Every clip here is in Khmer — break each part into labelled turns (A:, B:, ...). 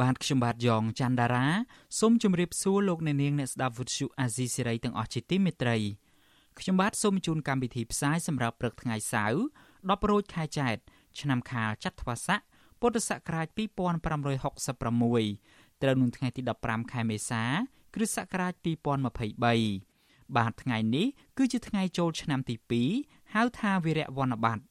A: បាទខ្ញុំបាទយ៉ងច័ន្ទដារាសូមជម្រាបសួរលោកអ្នកនាងអ្នកស្ដាប់វត្តឈូអាស៊ីសេរីទាំងអស់ជាទីមេត្រីខ្ញុំបាទសូមជូនកម្មវិធីផ្សាយសម្រាប់ព្រឹកថ្ងៃសៅរ៍10រោចខែចែកឆ្នាំខាលចត្វាស័កពុទ្ធសករាជ2566ត្រូវនឹងថ្ងៃទី15ខែមេសា គ្រិស្តសករាជ2023បាទថ្ងៃនេះគឺជាថ្ងៃចូលឆ្នាំទី2ហៅថាវិរៈវ័នបត្តិ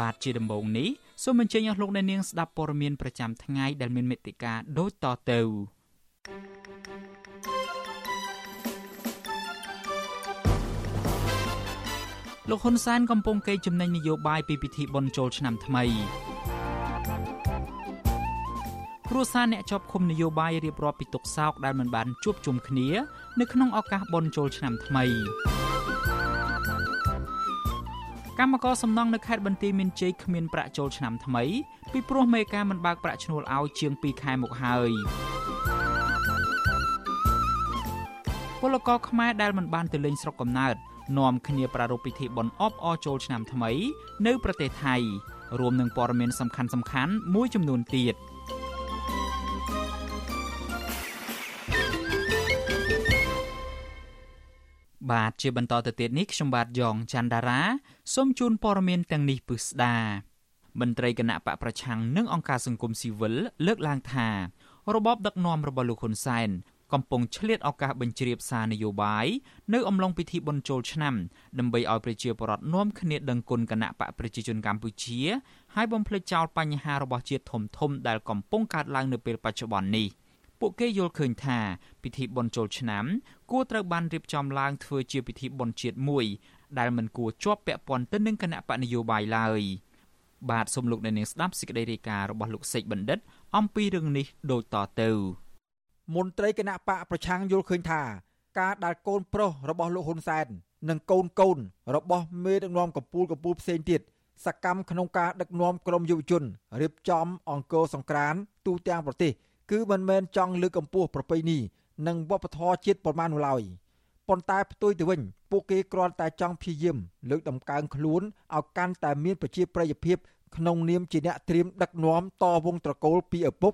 A: បាទជាដំបូងនេះសូមអញ្ជើញអស់លោកអ្នកនាងស្ដាប់ព័ត៌មានប្រចាំថ្ងៃដែលមានមេត្តាដូចតទៅលោកហ៊ុនសែនកំពុងកេរចំណេញនយោបាយពីពិធីបុណ្យចូលឆ្នាំថ្មីគ្រួសារអ្នកជាប់ឃុំនយោបាយរៀបរាប់ពីទុកសោកដែលមិនបានជួបជុំគ្នា នៅក្នុងឱកាសបុណ្យចូលឆ្នាំថ្មី កម្មករសំណង់នៅខេត្តបន្ទាយមានជ័យគ្មានប្រាក់ចូលឆ្នាំថ្មីពីព្រោះមេការមិនបើកប្រាក់ឈ្នួលឲ្យជាង2ខែមកហើយពលករខ្មែរដែលមិនបានទៅលេងស្រុកកំណើតនាំគ្នាប្រារព្ធពិធីបុណ្យអបអរចូលឆ្នាំថ្មី នៅប្រទេសថៃរួមនឹងព័ត៌មានសំខាន់សំខាន់មួយចំនួនទៀត បាទជាបន្តទៅទៀតនេះខ្ញុំបាទយ៉ងច័ន្ទដារាសូមជូនព័ត៌មានទាំងនេះពិស្ដាមន្ត្រីគណៈបកប្រឆាំងនិងអង្គការសង្គមស៊ីវិលលើកឡើងថារបបដឹកនាំរបស់លោកហ៊ុនសែនកំពុងឆ្លៀតឱកាសបញ្ជ្រាបសារនយោបាយនៅអំឡុងពិធីបុណ្យចូលឆ្នាំដើម្បីឲ្យប្រជាពលរដ្ឋនាំគ្នាដឹងគុណគណៈបកប្រជាជនកម្ពុជាហើយបំភ្លេចចោលបញ្ហារបស់ជាតិធំធំដែលកំពុងកើតឡើងនៅពេលបច្ចុប្បន្ននេះ ពួកគេយល់ឃើញថាពិធីបុណ្យចូលឆ្នាំគួរត្រូវបានរៀបចំឡើងធ្វើជាពិធីបុណ្យជាតិមួយដែលមិនគួរជាប់ពាក់ព័ន្ធទៅនឹងគណៈបកនយោបាយឡើយបាទសូមលោកអ្នកនាងស្ដាប់សេចក្តីរាយការណ៍របស់លោកសេកបណ្ឌិត អំពីរឿងនេះដូចតទៅ
B: មន្ត្រីគណៈបកប្រឆាំងយល់ឃើញថាការដែលកូនប្រុសរបស់លោកហ៊ុនសែននិងកូនកូនរបស់មេដឹកនាំកម្ពុជាកម្ពុជាផ្សេងទៀតសកម្មក្នុងការដឹកនាំក្រមយុវជនរៀបចំអង្គរសង្ក្រានទូទាំងប្រទេស គឺមិនមែនចង់លើកកម្ពស់ប្រពៃណីនិងវប្បធម៌ជាតិប៉ុន្មាននោះឡើយប៉ុន្តែផ្ទុយទៅវិញពួកគេគ្រាន់តែចង់ព្យាយាមលើកតម្កើងខ្លួនឲ្យកាន់តែមានប្រជាប្រិយភាពក្នុងនាមជាអ្នកត្រៀមដឹកនាំតវងត្រកូលពីឪពុក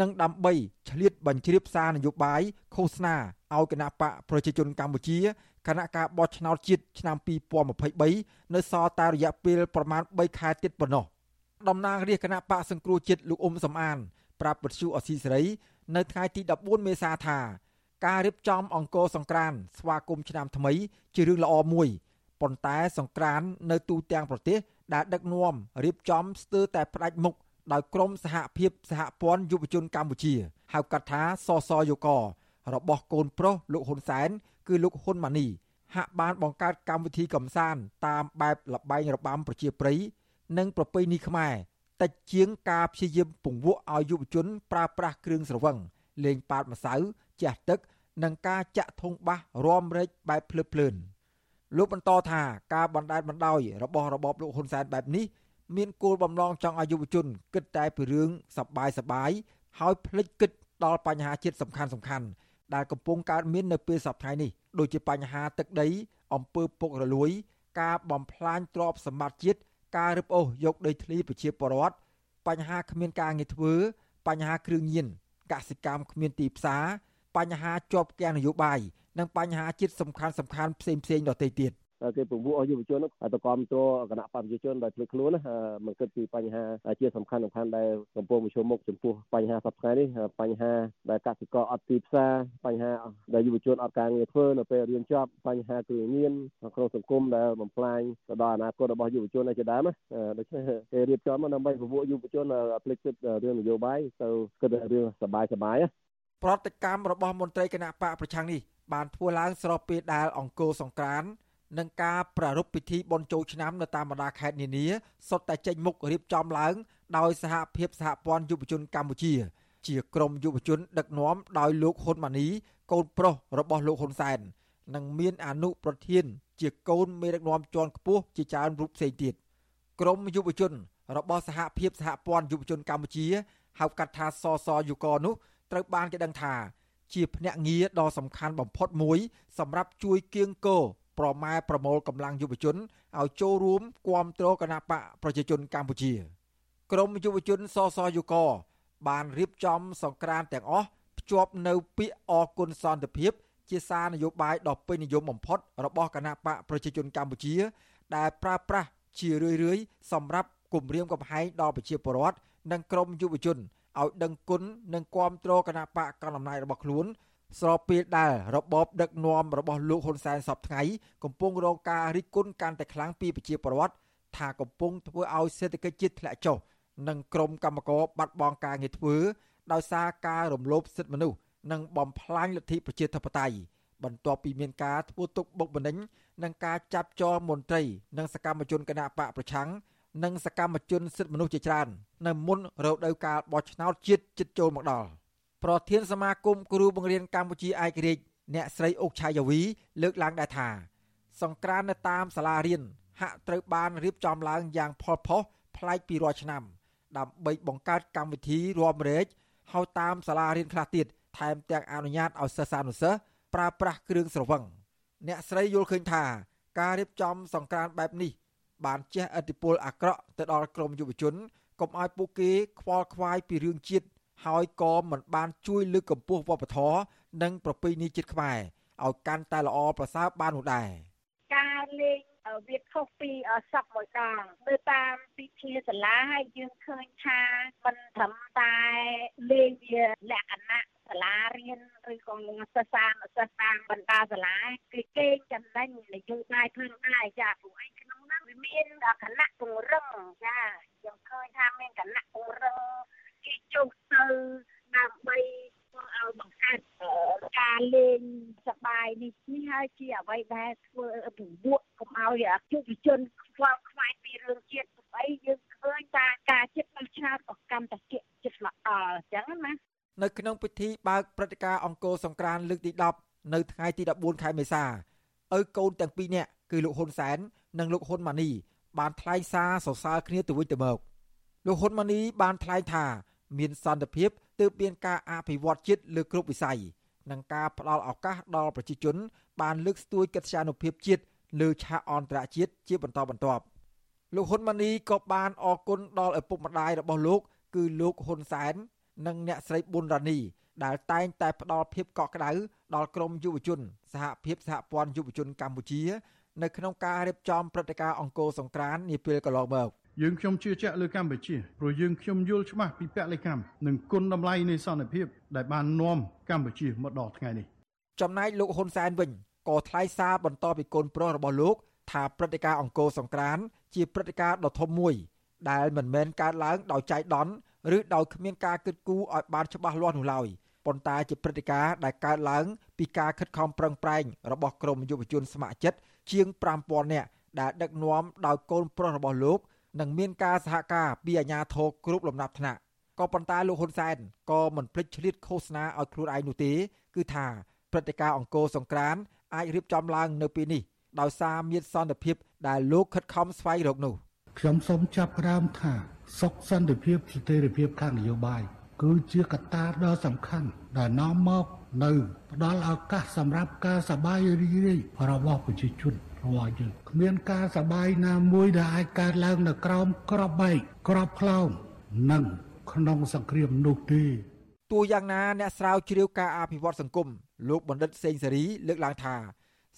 B: និងដើម្បីឆ្លៀតបញ្ជ្រាបសារនយោបាយឃោសនាឲ្យគណៈបកប្រជាជនកម្ពុជាគណៈការបោះឆ្នោតជាតិឆ្នាំ2023នៅសល់តែរយៈពេលប្រមាណ3ខែទៀតប៉ុណ្ណោះតំណាងរាជគណៈបកសង្គ្រោះជាតិលោកអ៊ុំសំអាន ប្រាប់វិទ្យុអស៊ីសេរី នៅថ្ងៃទី14មេសាថាការរៀបចំអង្គរសង្ក្រានស្វាគមន៍ឆ្នាំថ្មី ជារឿងល្អមួយប៉ុន្តែសង្ក្រាននៅទូទាំងប្រទេសដែលដឹកនាំរៀបចំស្ទើរតែផ្ដាច់មុខដោយក្រមសហភាពសហព័ន្ធយុវជនកម្ពុជាហៅកាត់ថាសសយក របស់កូនប្រុសលោកហ៊ុនសែន គឺលោកហ៊ុនម៉ាណីហាក់បានបង្កើតកម្មវិធីកំសាន្តតាមបែបលបែងរបាំប្រជាប្រិយនិងប្រពៃណីខ្មែរ តិចជាងការព្យាយាមពង្វក់ឲ្យយុវជន ប្រើប្រាស់គ្រឿងស្រវឹងលេងប៉ាតម្សៅជះទឹក និងការចាក់ធុងបាសរំរែកបែបភ្លើភ្លើនលោកបន្តថាការបណ្តែតបណ្ដោយរបស់របបលោកហ៊ុនសែនបែបនេះមានគោលបំណងចង់ឲ្យយុវជន គិតតែពីរឿងសបាយសបាយហើយភ្លេចគិតដល់បញ្ហាជាតិសំខាន់សំខាន់ដែលកំពុងកើតមាននៅពេលសប្តាហ៍នេះដូចជាបញ្ហាទឹកដីអំពើពុករលួយ ការបំផ្លាញទ្រព្យសម្បត្តិជាតិ ការរឹបអូសយកដីធ្លីប្រជាពលរដ្ឋបញ្ហាគ្មានការងារធ្វើ បញ្ហាគ្រឿងញៀនកសិកម្មគ្មានទីផ្សារបញ្ហាជាប់គាំងនយោបាយនិងបញ្ហាជាតិសំខាន់សំខាន់ផ្សេងផ្សេងដទៃទៀត
C: គេពង្រួមយុវជនទៅគ្រប់គ្រងគណៈបព្វជិជនដោយភ្លេចខ្លួនមិនគិតពីបញ្ហាជាសំខាន់សំខាន់ដែលកំពុងប្រឈមមុខចំពោះបញ្ហាសប្តាហ៍នេះបញ្ហាដែលកសិករអត់ទីផ្សារបញ្ហាដែលយុវជនអត់ការងារធ្វើនៅពេលរៀនចប់បញ្ហាគ្រឿងញៀនក្នុងសង្គមដែលបំផ្លាញទៅដល់អនាគតរបស់យុវជនជាដើមដូច្នេះគេរៀបចំដើម្បីពង្រួមយុវជនភ្លេចគិតរឿងនយោបាយទៅគិតរឿងសบายសบาย
B: ប្រតិកម្មរបស់មន្ត្រីគណៈបកប្រឆាំងនេះបានធ្វើឡើងស្របពេលដែលអង្គរសង្ក្រាន និងការប្រារព្ធពិធីបុណ្យចូលឆ្នាំនៅតាមបណ្ដាខេត្តនានាសុទ្ធតែចេញមុខរៀបចំឡើងដោយសហភាពសហព័ន្ធយុវជនកម្ពុជា ជាក្រុមយុវជន ដឹកនាំដោយលោកហ៊ុនម៉ាណីកូនប្រុសរបស់លោកហ៊ុនសែននិងមានអនុប្រធាន ជាកូនមេដឹកនាំជាន់ខ្ពស់ជាច្រើនរូបផ្សេងទៀតក្រុមយុវជន របស់សហភាពសហព័ន្ធយុវជនកម្ពុជាហៅកាត់ថាសសយុកនោះត្រូវបានគេដឹងថា ជាភ្នាក់ងារដ៏សំខាន់បំផុតមួយ សម្រាប់ជួយគៀងគរ ប្រម៉ែប្រមូលកម្លាំងយុវជនឲ្យចូលរួមគាំទ្រគណៈបកប្រជាជនកម្ពុជាក្រមយុវជនសសយុកបានរៀបចំសង្ក្រានទាំងអស់ភ្ជាប់នៅពាក្យអគុណសន្តិភាព ជាសារនយោបាយដ៏ពេញនិយមបំផុត របស់គណៈបកប្រជាជនកម្ពុជា ដែលប្រើប្រាស់ជារឿយៗសម្រាប់គម្រាមកំហែងដល់ប្រជាពលរដ្ឋនិងក្រមយុវជនឲ្យដឹងគុណនិងគាំទ្រគណៈបកកណ្ដាលអំណាចរបស់ខ្លួន ស្របពេលដែលរបបដឹកនាំរបស់លោកហ៊ុនសែនសពថ្ងៃកំពុងរងការរិះគន់កាន់តែខ្លាំងពីប្រជាពលរដ្ឋថាកំពុងធ្វើឲ្យសេដ្ឋកិច្ចជាតិធ្លាក់ចុះនិងក្រមកម្មករបាត់បង់ការងារធ្វើដោយសារការរំលោភសិទ្ធិមនុស្សនិងបំផ្លាញលទ្ធិប្រជាធិបតេយ្យបន្ទាប់ពីមានការធ្វើទុកបុកម្នេញនិងការចាប់ចោលមន្ត្រីនិងសកម្មជនគណៈបកប្រឆាំងនិងសកម្មជនសិទ្ធិមនុស្សជាច្រើន នៅមុនរដូវកាលបោះឆ្នោតជាតិជិតចូលមកដល់ ប្រធានសមាគមគ្រូបង្រៀនកម្ពុជាឯករាជ្យអ្នកស្រីអុកឆាយាវី លើកឡើងដែរថា សង្ក្រាននៅតាមសាលារៀនហាក់ត្រូវបានរៀបចំឡើងយ៉ាងផុសផុសប្លែកពីរាល់ឆ្នាំ ដើម្បីបង្កើតកម្មវិធីរួមរែកហើយតាមសាលារៀនខ្លះទៀតថែមទាំងអនុញ្ញាតឲ្យសិស្សានុសិស្សប្រើប្រាស់គ្រឿងស្រវឹងអ្នកស្រីយល់ឃើញថា ការរៀបចំសង្ក្រានបែបនេះ បានជះឥទ្ធិពលអាក្រក់ទៅដល់ក្រមយុវជនកុំឲ្យពួកគេខ្វល់ខ្វាយពីរឿងជាតិ ហើយក៏មិនបានជួយលើកកម្ពស់វប្បធម៌និងប្រពៃណីជាតិខ្មែរឲ្យកាន់តែល្អប្រសើរបាននោះដែរ
D: ការលេងវាខុសពីសពមួយដងទៅតាមពិធីសាលាហើយយើងឃើញថាមិនត្រឹមតែលេងវាលក្ខណៈសាលារៀនឬក៏សិស្សានុសិស្សតាមបណ្ដាសាលាគេគេចំណេញនយោបាយខ្លួនដែរចាព្រោះអីក្នុងហ្នឹងវាមានគណៈពង្រឹងចាយើងឃើញថាមានគណៈពង្រឹង គេចុះទៅដើម្បីធ្វើឲ្យបង្កើតការលេងសបាយនេះនេះហើយជាអ្វីដែលធ្វើពង្រួមកុំឲ្យយុវជនខ្វល់ខ្វាយពីរឿងជាតិស្អីយើងឃើញថាការចិត្តបោះឆ្នោតក៏កម្មតកិចិត្តមកដល់អញ្ចឹងណា
B: នៅក្នុងពិធីបើកព្រឹត្តិការណ៍អង្គរសង្ក្រានលើកទី10នៅថ្ងៃទី14ខែមេសាឪកូនទាំងពីរនាក់គឺលោកហ៊ុនសែននិងលោកហ៊ុនម៉ាណីបានថ្លែងសារសរសើរគ្នាទៅវិញទៅមកលោកហ៊ុនម៉ាណីបានថ្លែងថា មានសន្តិភាពទើបមានការអភិវឌ្ឍជាតិលើគ្រប់វិស័យនិងការផ្ដល់ឱកាសដល់ប្រជាជន បានលើកស្ទួយកិត្យានុភាពជាតិលើឆាកអន្តរជាតិជាបន្តបន្ទាប់លោកហ៊ុនម៉ាណីក៏បានអរគុណដល់ឪពុកម្ដាយរបស់លោក គឺលោកហ៊ុនសែននិងអ្នកស្រីប៊ុនរ៉ានីដែលតែងតែផ្ដល់ភាពកក់ក្ដៅដល់ក្រមយុវជន សហភាពសហព័ន្ធយុវជនកម្ពុជា នៅក្នុងការរៀបចំព្រឹត្តិការណ៍អង្គរសង្ក្រាននាពេលកន្លងមក
E: យើងខ្ញុំជឿជាក់លើកម្ពុជាព្រោះយើងខ្ញុំយល់ច្បាស់ពីពលិកម្មនិងគុណតម្លៃនៃសន្តិភាព ដែលបាននាំកម្ពុជាមកដល់ថ្ងៃនេះ
B: ចំណែកលោកហ៊ុនសែនវិញក៏ថ្លែងសារបន្តពីកូនប្រុសរបស់លោក ថាព្រឹត្តិការណ៍អង្គរសង្ក្រានជាព្រឹត្តិការណ៍ដ៏ធំមួយ ដែលមិនមែនកើតឡើងដោយចៃដន្យឬដោយគ្មានការគិតគូរឲ្យបានច្បាស់លាស់នោះឡើយប៉ុន្តែជាព្រឹត្តិការណ៍ដែលកើតឡើងពីការខិតខំប្រឹងប្រែងរបស់ក្រមយុវជនស្ម័គ្រចិត្តជាង5000នាក់ដែលដឹកនាំដោយកូនប្រុសរបស់លោក និងមានការសហការពីអាជ្ញាធរគ្រប់លំដាប់ថ្នាក់ក៏ប៉ុន្តែលោកហ៊ុនសែនក៏មិនភ្លេចឆ្លៀតឃោសនាឲ្យខ្លួនឯងនោះទេ គឺថាព្រឹត្តិការណ៍អង្គរសង្គ្រាន្តអាចរៀបចំឡើងនៅពេលនេះដោយសារមានសន្តិភាពដែលលោកខិតខំស្វែងរកនោះ
F: ខ្ញុំសូមចាប់ផ្ដើមថាសុខសន្តិភាពស្ថិរភាពខាងនយោបាយគឺជាកត្តាដ៏សំខាន់ដែលនាំមកនៅផ្ដល់ឱកាសសម្រាប់ការសប្បាយរីករាយរបស់ប្រជាជន របស់យើងគ្មានការសបាយណាមួយដែលអាចកើតឡើងនៅក្រោមក្របបែកក្របខ្លោងនិងក្នុងសង្គ្រាមនោះទេ
B: ទោះយ៉ាងណាអ្នកស្រាវជ្រាវការអភិវឌ្ឍសង្គមលោកបណ្ឌិតសេងសេរីលើកឡើងថា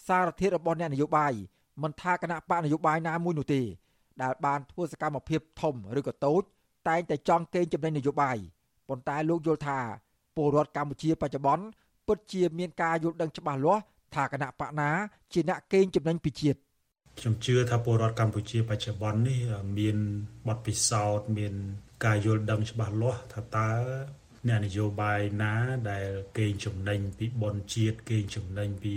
B: សារធាតុរបស់អ្នកនយោបាយមិនថាគណៈបកនយោបាយណាមួយនោះទេដែលបានធ្វើសកម្មភាពធំឬក៏តូចតែងតែចង់កេងចំណេញនយោបាយប៉ុន្តែលោកយល់ថាពលរដ្ឋកម្ពុជាបច្ចុប្បន្នពិតជាមានការយល់ដឹងច្បាស់លាស់ ថាគណៈបកណាជាអ្នកកេងចំណេញពីជាតិ
G: ខ្ញុំជឿថាពលរដ្ឋកម្ពុជាបច្ចុប្បន្ននេះមានបទពិសោធន៍មានការយល់ដឹងច្បាស់លាស់ថាតើអ្នកនយោបាយណាដែលកេងចំណេញពីបនជាតិកេងចំណេញពី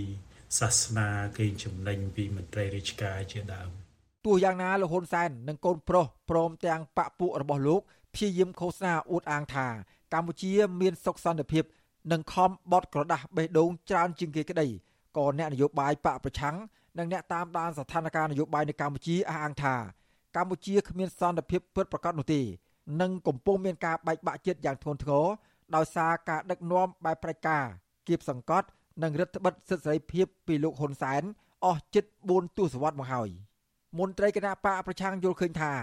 G: សាសនាកេងចំណេញពីមន្ត្រីរាជការជាដើម
B: ទោះយ៉ាងណាលោកហ៊ុនសែននិងកូនប្រុសព្រមទាំងបពពួករបស់លោកព្យាយាមឃោសនាអួតអាងថាកម្ពុជាមានសុខសន្តិភាពនិងខំបត់ក្រដាស់បេះដូងច្រើនជាងគេក្តី ក៏អ្នកនយោបាយបកប្រឆាំងនិងអ្នកតាមដានស្ថានភាពនយោបាយនៅកម្ពុជាអះអាងថាកម្ពុជាគ្មានសន្តិភាពពិតប្រាកដនោះទេនិងកំពុងមានការបែកបាក់ជាតិយ៉ាងធ្ងន់ធ្ងរដោយសារការដឹកនាំបែបប្រតិការគៀបសង្កត់និងរដ្ឋបិទសិទ្ធិសេរីភាពពីលោកហ៊ុនសែនអស់ជិត4ទសវត្សរ៍មកហើយមន្ត្រីគណៈបកប្រឆាំងយល់ឃើញថា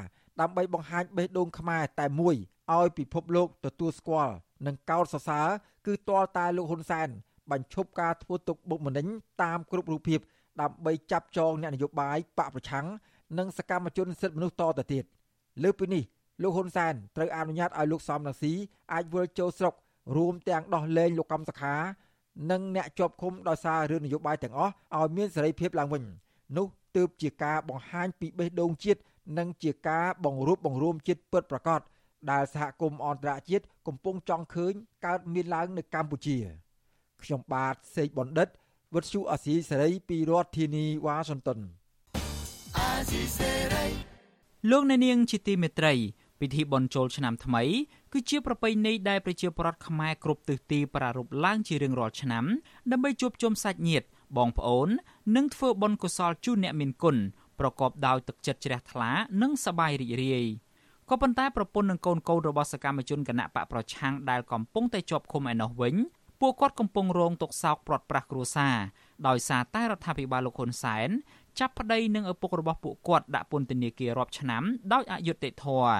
B: ដើម្បីបង្ហាញបេះដូងខ្មែរតែមួយឲ្យពិភពលោកទទួលស្គាល់និងកោតសរសើរគឺទាល់តែលោកហ៊ុនសែន បញ្ឈប់ការធ្វើទុកបុកម្នេញតាមគ្រប់រូបភាពដើម្បីចាប់ចងអ្នកនយោបាយបកប្រឆាំងនិងសកម្មជនសិទ្ធិមនុស្សតទៅទៀតលើពីនេះលោកហ៊ុនសែនត្រូវអនុញ្ញាតឲ្យលោកសំរងស៊ីអាចវិលចូលស្រុករួមទាំងដោះលែងលោកកំសខានិងអ្នកជាប់ឃុំដោយសាររឿងនយោបាយទាំងអស់ឲ្យមានសេរីភាពឡើងវិញនោះទើបជាការបង្ហាញពីបេះដូងជាតិនិងជាការបង្រួបបង្រួមជាតិពិតប្រាកដដែលសហគមន៍អន្តរជាតិកំពុងចង់ឃើញកើតមានឡើងនៅកម្ពុជា ខ្ញុំបាទសេកបណ្ឌិតវុទ្ធុអាស៊ីសេរីពីរដ្ឋធានីវ៉ាស៊ីនតោនអាស៊ីសេ
A: រីលោកអ្នកនាងជាទីមេត្រីពិធីបុណ្យចូលឆ្នាំថ្មី គឺជាប្រពៃណីដែលប្រជាពលរដ្ឋខ្មែរគ្រប់ទិសទីប្រារព្ធឡើងជារៀងរាល់ឆ្នាំដើម្បីជួបជុំសាច់ញាតិបងប្អូន និងធ្វើបុណ្យកុសលជូនអ្នកមានគុណប្រកបដោយទឹកចិត្តជ្រះថ្លានិងសប្បាយរីករាយក៏ប៉ុន្តែប្រពន្ធនិងកូនកូនរបស់សកម្មជនគណៈបកប្រឆាំងដែលកំពុងតែជាប់ឃុំឯណោះវិញ ពួកគាត់កំពុងរងទុក្ខសោកព្រាត់ប្រាសគ្រួសារដោយសារតែរដ្ឋាភិបាលលោកហ៊ុនសែនចាប់ប្តីនិងឪពុករបស់ពួកគាត់ដាក់ពន្ធនាគាររាប់ឆ្នាំដោយអយុត្តិធម៌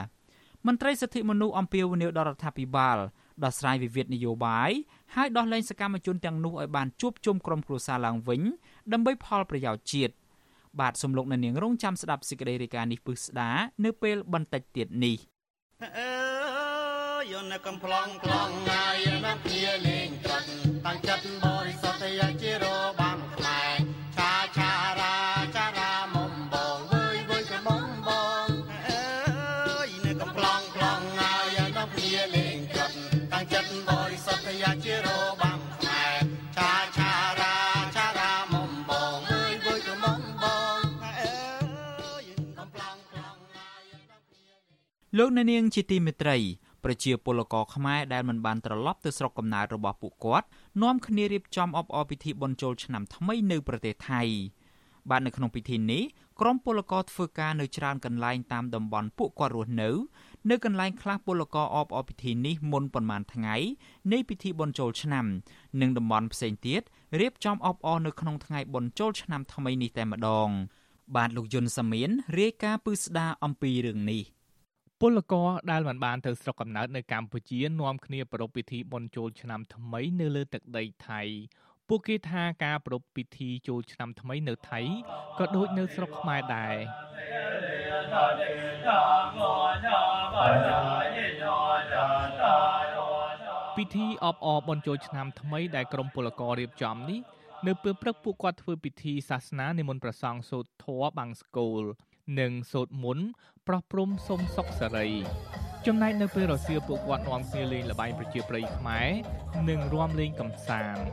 A: មន្ត្រីសិទ្ធិមនុស្សអំពាវនាវដល់រដ្ឋាភិបាលដោះស្រាយវិវាទនយោបាយហើយដោះលែងសកម្មជនទាំងនោះឲ្យបានជួបជុំក្រុមគ្រួសារឡើងវិញដើម្បីផលប្រយោជន៍ជាតិបាទសំលោកនៅនាងរងចាំស្ដាប់សេចក្តីរាយការណ៍នេះពឹស្ដានៅពេលបន្តិចទៀតនេះអើយនៅកំ pl ង plong ហើយនៅគ្នាលេង ត្រាត់តាំងចិត្តបរិសុទ្ធយ៉ាងជារបាំខ្មែរឆាឆារាចារាមុំបងវើយវើយក៏មុំបងអើយនៅកំ pl ង plong ហើយនៅគ្នាលេងត្រាត់តាំងចិត្តបរិសុទ្ធយ៉ាងជារបាំខ្មែរឆាឆារាចារាមុំបងវើយវើយក៏មុំបងអើយកំ pl ង plong ហើយនៅគ្នាលោកអ្នកនាងជាទីមេត្រីប្រជាពលករខ្មែរដែលមិនបានត្រឡប់ទៅស្រុកកំណើតរបស់ពួកគាត់ នាំគ្នារៀបចំអបអរពិធីបុណ្យចូលឆ្នាំថ្មីនៅប្រទេសថៃបាទនៅក្នុងពិធីនេះក្រុមពលករធ្វើការនៅច្រើនកន្លែងតាមតំបន់ពួកគាត់រស់នៅ នៅកន្លែងខ្លះពលករអបអរពិធីនេះមុនប្រមាណថ្ងៃនៃពិធីបុណ្យចូលឆ្នាំ និងតំបន់ផ្សេងទៀតរៀបចំអបអរនៅក្នុងថ្ងៃបុណ្យចូលឆ្នាំថ្មីនេះតែម្ដង បាទលោកយុនសាមៀនរាយការណ៍ពឹស្ដាអំពីរឿងនេះ។
H: ពលករដែលមិនបានទៅស្រុកកំណើតនៅកម្ពុជានាំគ្នាប្រារព្ធពិធីបុណ្យចូលឆ្នាំថ្មីនៅលើទឹកដីថៃពួកគេថាការប្រារព្ធពិធីចូលឆ្នាំថ្មីនៅថៃក៏ដូចនៅស្រុកខ្មែរដែរពិធីអបអរបុណ្យចូលឆ្នាំថ្មីដែលក្រុមពលកររៀបចំនេះនៅពេលព្រឹកពួកគាត់ធ្វើពិធីសាសនានិមន្តព្រះសង្ឃសូត្រធម៌បាំងស្គូល និងសូត្រមន្តប្រោះព្រំសុំសុខសេរីចំណែកនៅពេលរសៀលពួកគាត់នាំគ្នាលេងល្បែងប្រជាប្រិយខ្មែរនិងរាំលេងកំសាន្ត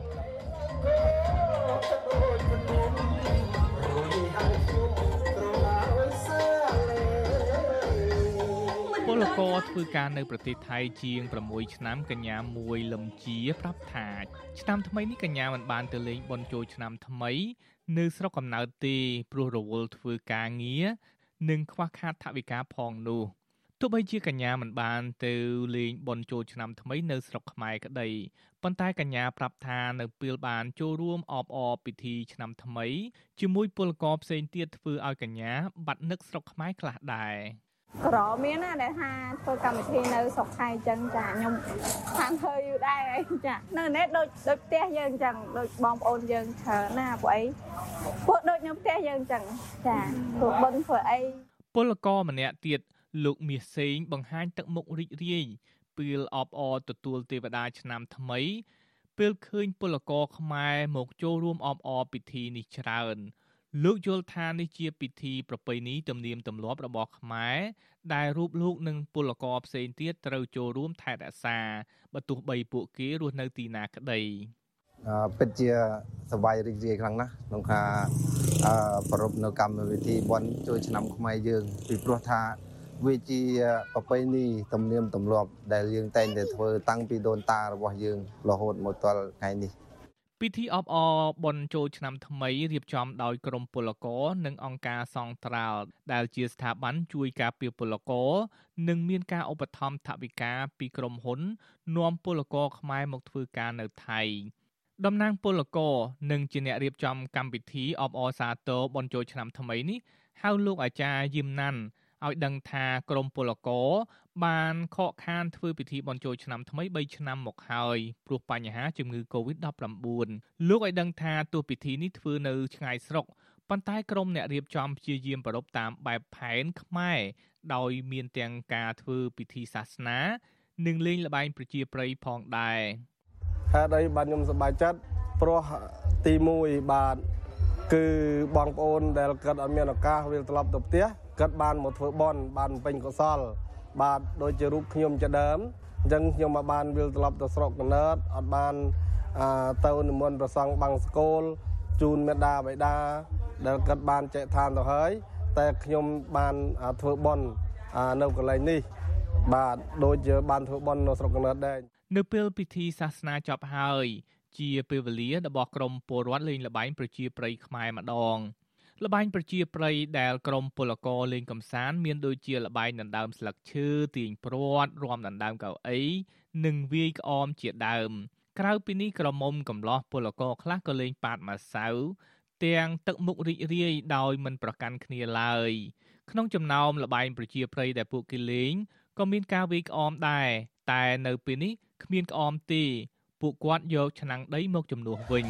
H: ពលករធ្វើការនៅប្រទេសថៃជាង6ឆ្នាំកញ្ញាមួយលឹមជាប្រាប់ថាឆ្នាំថ្មីនេះកញ្ញាមិនបានទៅលេងបុណ្យចូលឆ្នាំថ្មី នៅស្រុកកំណើតទេព្រោះរវល់ធ្វើការងារនិងខ្វះខាតថវិកាផងនោះទោះបីជាកញ្ញាមិនបានទៅលេងបុណ្យចូលឆ្នាំថ្មីនៅស្រុកខ្មែរក្តីប៉ុន្តែកញ្ញាប្រាប់ថានៅពេលបានចូលរួមអបអរពិធីឆ្នាំថ្មីជាមួយពលករផ្សេងទៀតធ្វើឲ្យកញ្ញាបាត់នឹកស្រុកខ្មែរខ្លះដែរ
I: ក្រមានណាដែលថាធ្វើកម្មវិធីនៅស្រុកខេត្តអញ្ចឹងចាខ្ញុំខាងធ្វើយូរដែរអីចានៅនេះដូចដូចផ្ទះយើងអញ្ចឹងដូចបងប្អូនយើងច្រើនណាពួកអីពួកដូចខ្ញុំផ្ទះយើងអញ្ចឹងចាធ្វើបន់ធ្វើអី
H: ពលករម្នាក់ទៀតលោកមាសសេងបង្ហាញទឹកមុខរីករាយពេលអបអរទទួលទេវតាឆ្នាំថ្មី ពេលឃើញពលករខ្មែរមកចូលរួមអបអរពិធីនេះច្រើន លោកយល់ថានេះជាពិធីប្រពៃណីទំនៀមទម្លាប់របស់ខ្មែរដែលរូបលោកនិងពលករផ្សេងទៀតត្រូវចូលរួមថែរក្សាបើទោះបីពួកគេរស់នៅទីណាក្តី
J: ពិតជាសប្បាយរីករាយខ្លាំងណាស់ក្នុងការប្រពៃនៅកម្មវិធីបន់ចូលឆ្នាំខ្មែរយើង ពីព្រោះថាវាជាប្រពៃណីទំនៀមទម្លាប់ដែលយើងតែងតែធ្វើតាំងពីដូនតារបស់យើងរហូតមកដល់ថ្ងៃនេះ
H: ពិធីអបអរបន់ចូលឆ្នាំថ្មីរៀបចំដោយក្រមពលករនិងអង្គការសង្ត្រាល់ដែលជាស្ថាប័នជួយការពារពលករនិងមានការឧបត្ថម្ភថវិកាពីក្រុមហ៊ុននាំពលករខ្មែរមកធ្វើការនៅថៃតំណាងពលករនិងជាអ្នករៀបចំកម្មវិធីអបអរសាទរបន់ចូលឆ្នាំថ្មីនេះហៅលោកអាចារ្យយឹមណាន់ ឲ្យដឹងថាក្រមពលករបានខកខានធ្វើពិធីបញ្ចូលឆ្នាំថ្មី3ឆ្នាំមកហើយព្រោះបញ្ហាជំងឺ Covid-19 លោកឲ្យដឹងថាទោះពិធីនេះធ្វើនៅឆ្ងាយស្រុកប៉ុន្តែក្រមអ្នករៀបចំព្យាយាមប្រពតាមបែបផែនខ្មែរដោយមានទាំងការធ្វើពិធីសាសនា និងលេងល្បែងប្រជាប្រិយផងដែរ
K: ហេតុអីបាទខ្ញុំសប្បាយចិត្តព្រោះទី1បាទគឺបងប្អូនដែលគាត់អត់មានឱកាសវិលត្រឡប់ទៅផ្ទះ គាត់បានមកធ្វើបន់បានពេញកុសល បាទដូចជារូបខ្ញុំជាដើមអញ្ចឹងខ្ញុំមកបានវិលត្រឡប់ទៅស្រុកកណើតអត់បានទៅនិមន្តប្រសង់បាំងស្គលជូនមេដាបៃតាដែលគាត់បានចែកឋានទៅហើយតែខ្ញុំបានធ្វើបន់នៅកន្លែងនេះ បាទដូចជាបានធ្វើបន់នៅស្រុកកណើតដែរ
H: នៅពេលពិធីសាសនាចប់ហើយ ជាពេលវេលារបស់ក្រមពលរដ្ឋលេងល្បែងប្រជាប្រិយខ្មែរម្ដង ល្បែងប្រជាប្រិយដែលក្រុមពលករលេងកំសាន្តមានដូចជាល្បែងដណ្ដើមស្លឹកឈើទាញព្រ័ត្ររាំដណ្ដើមកៅអីនិងវាយក្អមជាដើម ក្រៅពីនេះក្រមុំកំឡោះពលករខ្លះក៏លេងប៉ាតម៉ាសៅទាំងទឹកមុខរីករាយដោយមិនប្រកាន់គ្នាឡើយក្នុងចំណោមល្បែងប្រជាប្រិយដែលពួកគេលេងក៏មានការវាយក្អមដែរតែនៅពេលនេះគ្មានក្អមទេ ពួកគាត់យកឆ្នាំងដីមកជំនួសវិញ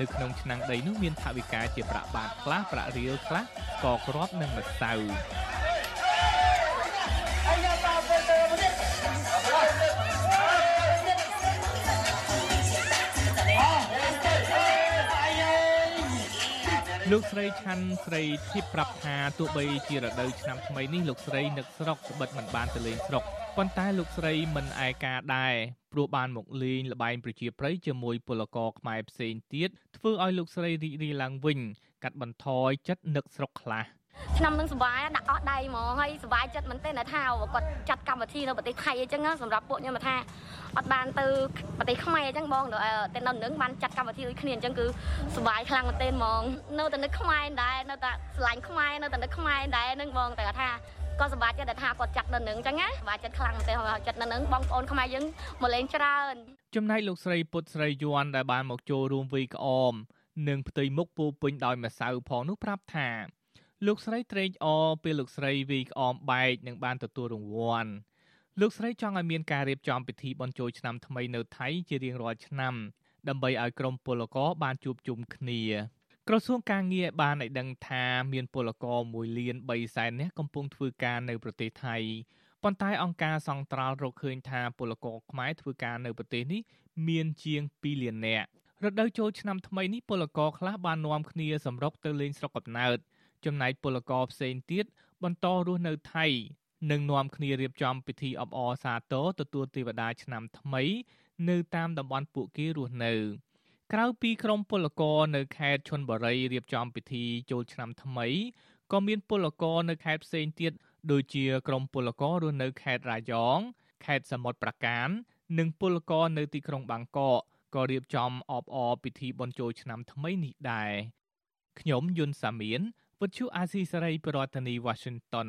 H: នៅក្នុងឆ្នាំងដីនោះមានថវិកាជាប្រាក់បាតខ្លះប្រាក់រៀលខ្លះស្ករគ្រាប់និងម្សៅលោកស្រីឆាន់ស្រីធីបប្រាប់ថាទោះបីជារដូវឆ្នាំថ្មីនេះលោកស្រីនឹកស្រុកត្បិតមិនបានទៅលេងស្រុក ប៉ុន្តែលោកស្រីមិនឯកាដែរព្រោះបានមកលេងល្បែងប្រជាប្រិយជាមួយពលករខ្មែរផ្សេងទៀតធ្វើឲ្យលោកស្រីរីករាយឡើងវិញ កាត់បន្ថយចិត្តនឹកស្រុកខ្លះ
L: ឆ្នាំនឹងសុបាយដាក់អស់ដៃហ្មងហើយសុបាយចិត្តមែនទេណាថាគាត់ចាត់កម្មវិធីនៅប្រទេសថៃអញ្ចឹងសម្រាប់ពួកខ្ញុំថាអត់បានទៅប្រទេសខ្មែរអញ្ចឹងបងតែនៅនឹងបានចាត់កម្មវិធីដូចគ្នាអញ្ចឹងគឺសុបាយខ្លាំងមែនទេហ្មងនៅតែនឹកខ្មែរដែរនៅតែស្រឡាញ់ខ្មែរនៅតែនឹកខ្មែរដែរនឹងបងតែថា ក៏សម្បត្តិចិត្តថាគាត់ចាត់នៅនឹងអញ្ចឹងណាសម្បត្តិចិត្តខ្លាំងមែនទេចិត្តនៅនឹងបងប្អូនខ្មែរយើងមកលេងច្រើន
H: ចំណែកលោកស្រីពុតស្រីយ័នដែលបានមកចូលរួមវីក្អមនិងផ្ទៃមុខពោពេញដោយម្សៅផងនោះប្រាប់ថាលោកស្រីត្រេកអរពេលលោកស្រីវីក្អមបែកនិងបានទទួលរង្វាន់លោកស្រីចង់ឲ្យមានការរៀបចំពិធីបុណ្យចូលឆ្នាំថ្មីនៅថៃជារៀងរាល់ឆ្នាំដើម្បីឲ្យក្រុមពលករបានជួបជុំគ្នា ក្រសួងការងារបានឲ្យដឹងថាមានពលករ1លាន3សែននាក់កំពុងធ្វើការនៅប្រទេសថៃប៉ុន្តែអង្គការសង្ត្រាល់រកឃើញថាពលករខ្មែរធ្វើការនៅប្រទេសនេះមានជាង2លាននាក់រដូវចូលឆ្នាំថ្មីនេះពលករខ្លះបាននាំគ្នាសម្រុកទៅលេងស្រុកកំណើតចំណែកពលករផ្សេងទៀតបន្តរស់នៅថៃនិងនាំគ្នារៀបចំពិធីអបអរសាទរទទួលទេវតាឆ្នាំថ្មី នៅតាមតំបន់ពួកគេរស់នៅ ក្រៅពីក្រុមពលករនៅខេត្តឈុនបុរីរៀបចំពិធីចូលឆ្នាំថ្មីក៏មានពលករនៅខេត្តផ្សេងទៀតដូចជាក្រុមពលកររស់នៅខេត្តរាយងខេត្តសមុទ្រប្រាកាននិងពលករនៅទីក្រុងបាងកកក៏រៀបចំអបអរពិធីបុណ្យចូលឆ្នាំថ្មីនេះដែរខ្ញុំយុនសាមៀនវិទ្យុអាស៊ីសេរីប្រធានាធិបតី Washington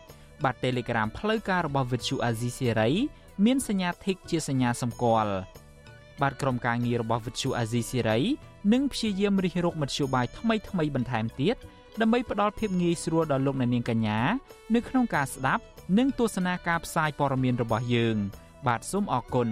A: បាទ Telegram ផ្លូវការរបស់ Virtual Azizi Serai មានសញ្ញា Tick ជាសញ្ញាសម្គាល់បាទក្រុមការងាររបស់ Virtual Azizi Serai នឹងព្យាយាមរិះរកមធ្យោបាយថ្មីៗបន្ថែមទៀតដើម្បីផ្ដល់ភាពងាយស្រួលដល់លោកអ្នកនាងកញ្ញានៅក្នុងការស្ដាប់និងទស្សនាការផ្សាយព័ត៌មានរបស់យើង បាទសូមអរគុណ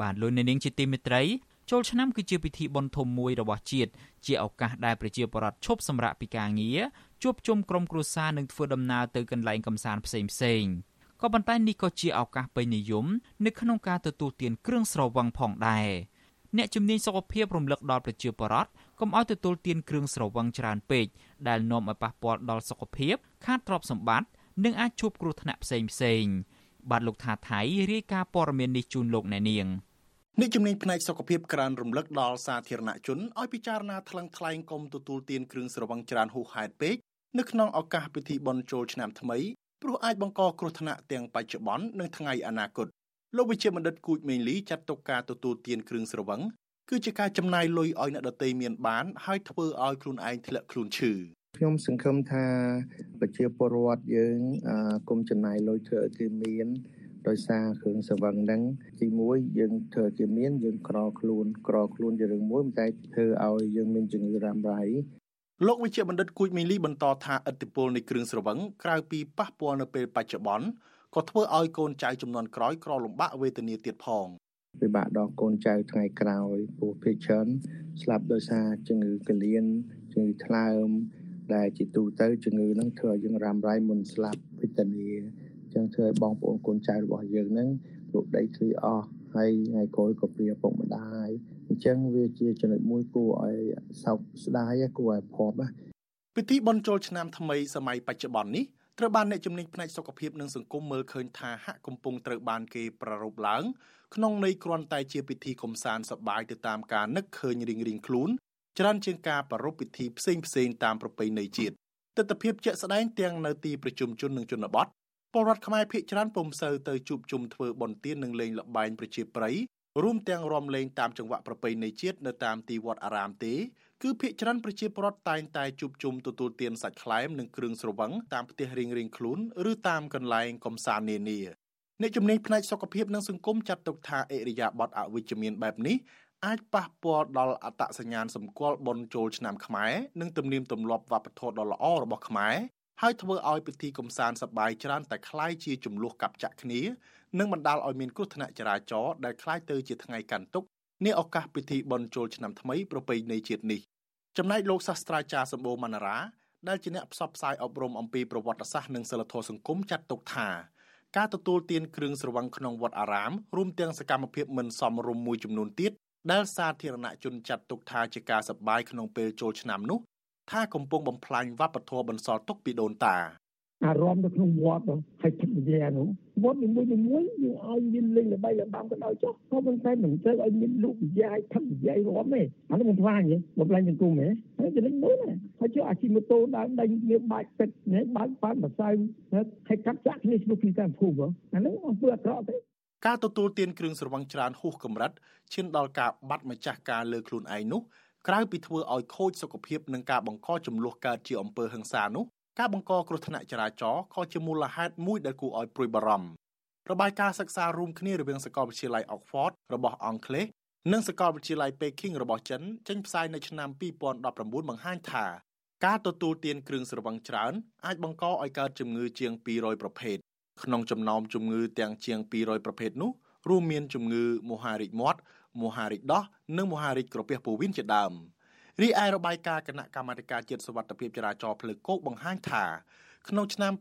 A: បាទលោកអ្នកនាងជាទីមេត្រី ចូលឆ្នាំគឺជាពិធីបុណ្យធំមួយរបស់ជាតិជាឱកាសដែលប្រជាពលរដ្ឋឈប់សម្រាកពីការងារជួបជុំក្រុមគ្រួសារនិងធ្វើដំណើរទៅកន្លែងកម្សាន្តផ្សេងផ្សេងក៏ប៉ុន្តែនេះក៏ជាឱកាសពេញនិយមនៅក្នុងការទទួលទានគ្រឿងស្រវឹងផងដែរអ្នកជំនាញសុខភាពរំលឹកដល់ប្រជាពលរដ្ឋកុំឲ្យទទួលទានគ្រឿងស្រវឹងច្រើនពេកដែលនាំឲ្យប៉ះពាល់ដល់សុខភាពខាតទ្រព្យសម្បត្តិនិងអាចជួបគ្រោះថ្នាក់ផ្សេងផ្សេងបាទលោកថាថៃរាយការណ៍ព័ត៌មាននេះជូនលោកអ្នកនាង
M: អ្នកជំនាញផ្នែកសុខភាពក្រានរំលឹកដល់សាធារណជនឲ្យពិចារណាថ្លឹងថ្លែងកុំទទួលទានគ្រឿងស្រវឹងច្រើនហួសហេតុពេកនៅក្នុងឱកាសពិធីបុណ្យចូលឆ្នាំថ្មីព្រោះអាចបង្កគ្រោះថ្នាក់ទាំងបច្ចុប្បន្ននិងថ្ងៃអនាគតលោកវិជ្ជបណ្ឌិតគូចមេងលីចាត់ទុកការទទួលទានគ្រឿងស្រវឹងគឺជាការចំណាយលុយឲ្យអ្នកដទៃមានបានហើយធ្វើឲ្យខ្លួនឯងធ្លាក់ខ្លួនឈឺ
N: ខ្ញុំសង្ឃឹមថាប្រជាពលរដ្ឋយើងគុំចំណាយលុយធ្វើឲ្យគេមាន ដោយសារគ្រឿងសង្វឹងហ្នឹងទី1យើងធ្វើជាមានយើងក្រខ្លួនក្រខ្លួនជារឿងមួយតែធ្វើឲ្យយើងមានជំងឺរ៉ាំរ៉ៃ
M: លោកវិជ្ជបណ្ឌិតគួចមីលីបន្តថាឥទ្ធិពលនៃគ្រឿងស្រវឹងក្រៅពីប៉ះពាល់នៅពេលបច្ចុប្បន្នក៏ធ្វើឲ្យកូនចៅចំនួនក្រោយក្រលំបាកវេទនាទៀតផង
N: ពិបាកដល់កូនចៅថ្ងៃក្រោយពោះភេជច្រើនស្លាប់ដោយសារជំងឺកលៀនជំងឺថ្លើមដែលជាទូទៅជំងឺហ្នឹងធ្វើឲ្យយើងរ៉ាំរ៉ៃមុនស្លាប់វេទនា ចឹងធ្វើឲ្យបងប្អូនកូនចៅរបស់យើងហ្នឹងលោកដីឃ្លីអស់ហើយថ្ងៃក្រោយក៏ព្រាពុកម្ដាយអញ្ចឹងវាជាចំណុចមួយគួរឲ្យសោកស្ដាយគួរឲ្យភ័ព្វ
M: ពិធីបុណ្យចូលឆ្នាំថ្មីសម័យបច្ចុប្បន្ននេះត្រូវបានអ្នកជំនាញផ្នែកសុខភាពនិងសង្គមមើលឃើញថាហាក់កំពុងត្រូវបានគេប្រារព្ធឡើងក្នុងន័យគ្រាន់តែជាពិធីកំសាន្តសប្បាយទៅតាមការនឹកឃើញរៀងៗខ្លួនច្រើនជាងការប្រារព្ធពិធីផ្សេងផ្សេងតាមប្រពៃណីជាតិទស្សនវិជ្ជាជាក់ស្ដែងទាំងនៅទីប្រជុំជននិងជនបទ ពលរដ្ឋខ្មែរភាគច្រើនពុំសូវទៅជួបជុំធ្វើបុណ្យទាននិងលេងល្បែងប្រជាប្រិយរួមទាំងរំលេងតាមចង្វាក់ប្រពៃណីជាតិនៅតាមទីវត្តអារាមទេគឺភាគច្រើនប្រជាពលរដ្ឋតែងតែជួបជុំទទួលទានសាច់ខ្លែមនិងគ្រឿងស្រវឹងតាមផ្ទះរៀងៗខ្លួនឬតាមកន្លែងកំសាន្តនានាអ្នកជំនាញផ្នែកសុខភាពនិងសង្គមចាត់ទុកថាអិរិយាបថអវិជ្ជមានបែបនេះអាចប៉ះពាល់ដល់អត្តសញ្ញាណសម្គាល់បុណ្យចូលឆ្នាំខ្មែរនិងទំនៀមទម្លាប់វប្បធម៌ដ៏ល្អរបស់ខ្មែរ ហើយធ្វើឲ្យពិធីកំសាន្តសប្បាយច្រើនតែคล้ายជាចំនួនកាប់ចាក់គ្នានិងបណ្ដាលឲ្យមានគ្រោះថ្នាក់ចរាចរណ៍ដែលคล้ายទៅជាថ្ងៃកាន់ទុក្ខនាឱកាសពិធីបុណ្យចូលឆ្នាំថ្មីប្រពៃណីជាតិនេះចំណែកលោកសាស្ត្រាចារ្យសម្បូរមណ្ណារាដែលជាអ្នកផ្សព្វផ្សាយអប់រំអំពីប្រវត្តិសាស្ត្រនិងសិលធម៌សង្គមចាត់ទុកថាការទទួលទានគ្រឿងស្រវឹងក្នុងវត្តអារាមរួមទាំងសកម្មភាពមិនសមរម្យមួយចំនួនទៀតដែលសាធារណជនចាត់ទុកថាជាការសប្បាយក្នុងពេលចូលឆ្នាំនោះ ថាកំពុងបំផ្លាញវប្បធម៌បន្សល់ទុកពីដូនតា
O: អារម្មណ៍នៅក្នុងវត្តហើយទឹកវិញ្ញានោះវត្តនីមួយៗយើងឲ្យមានលេងល្បីល្បាំក៏ដោយចុះក៏មិនតែមិនត្រូវឲ្យមានលោកវិញ្ញាទឹកវិញ្ញារំទេអានោះបំផ្លាញបំផ្លាញសង្គមហ៎ហើយទៅលេងនោះណាហើយចុះអាជីម៉ូតូដើរដេញវាបាច់ទឹកនេះបើកប៉ានបសៅហើយកាត់ចាក់គ្នាឈ្លោះគ្នាតាមភូមិអានោះអំពើអាក្រក់ទេ
M: ការទទួលទានគ្រឿងស្រវឹងច្រើនហួសកម្រិតឈានដល់ការបាត់ម្ចាស់ការលើខ្លួនឯងនោះ ក្រៅពីធ្វើឲ្យខូចសុខភាពនិងការបង្កចំនួនកើតជាអំពើហិង្សានោះការបង្កគ្រោះថ្នាក់ចរាចរណ៍ក៏ជាមូលហេតុមួយដែលគួរឲ្យព្រួយបារម្ភរបាយការណ៍សិក្សារួមគ្នារវាងសាកលវិទ្យាល័យ Oxford របស់អង់គ្លេសនិងសាកលវិទ្យាល័យ Peking របស់ចិនចេញផ្សាយនៅឆ្នាំ2019បង្ហាញថាការទទួលទានគ្រឿងស្រវឹងច្រើនអាចបង្កឲ្យកើតជំងឺជាង200ប្រភេទក្នុងចំណោមជំងឺទាំងជាង200ប្រភេទនោះរួមមានជំងឺមហារីកមាត់ មហារីកដោះនិងមហារីកក្រពះពោះវៀនជាដើមរីឯរបាយការណ៍គណៈកម្មាធិការជាតិសុវត្ថិភាពចរាចរណ៍ផ្លូវគោកបង្ហាញថាក្នុងឆ្នាំ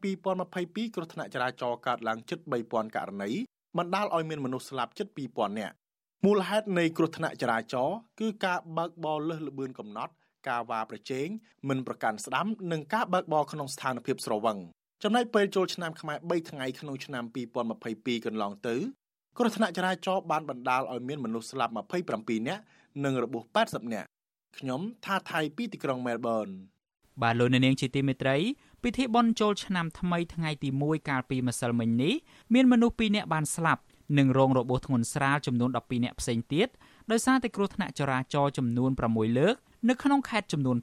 M: 2022គ្រោះថ្នាក់ចរាចរណ៍កើតឡើងជិត3000ករណីបណ្ដាលឲ្យមានមនុស្សស្លាប់ជិត2000នាក់មូលហេតុនៃគ្រោះថ្នាក់ចរាចរណ៍គឺការបើកបរលើសល្បឿនកំណត់ ការវ៉ាប្រជែងមិនប្រកាន់ស្ដាំនិងការបើកបរក្នុងស្ថានភាពស្រវឹងចំណែកពេលចូលឆ្នាំខ្មែរ3ថ្ងៃក្នុងឆ្នាំ2022កន្លងទៅ គ្រោះថ្នាក់ចរាចរណ៍បានបណ្ដាលឲ្យមានមនុស្សស្លាប់27នាក់និងរបួស80នាក់ខ្ញុំថាថៃពីទីក្រុងមែលប៊ន
A: បាទលោកនាងជាទីមេត្រីពិធីបុណ្យចូលឆ្នាំថ្មីថ្ងៃទី1កាលពីម្សិលមិញនេះមានមនុស្ស2នាក់បានស្លាប់និងរងរបួសធ្ងន់ស្រាលចំនួន12នាក់ផ្សេងទៀតដោយសារតែគ្រោះថ្នាក់ចរាចរណ៍ចំនួន6លើកនៅក្នុងខេត្តចំនួន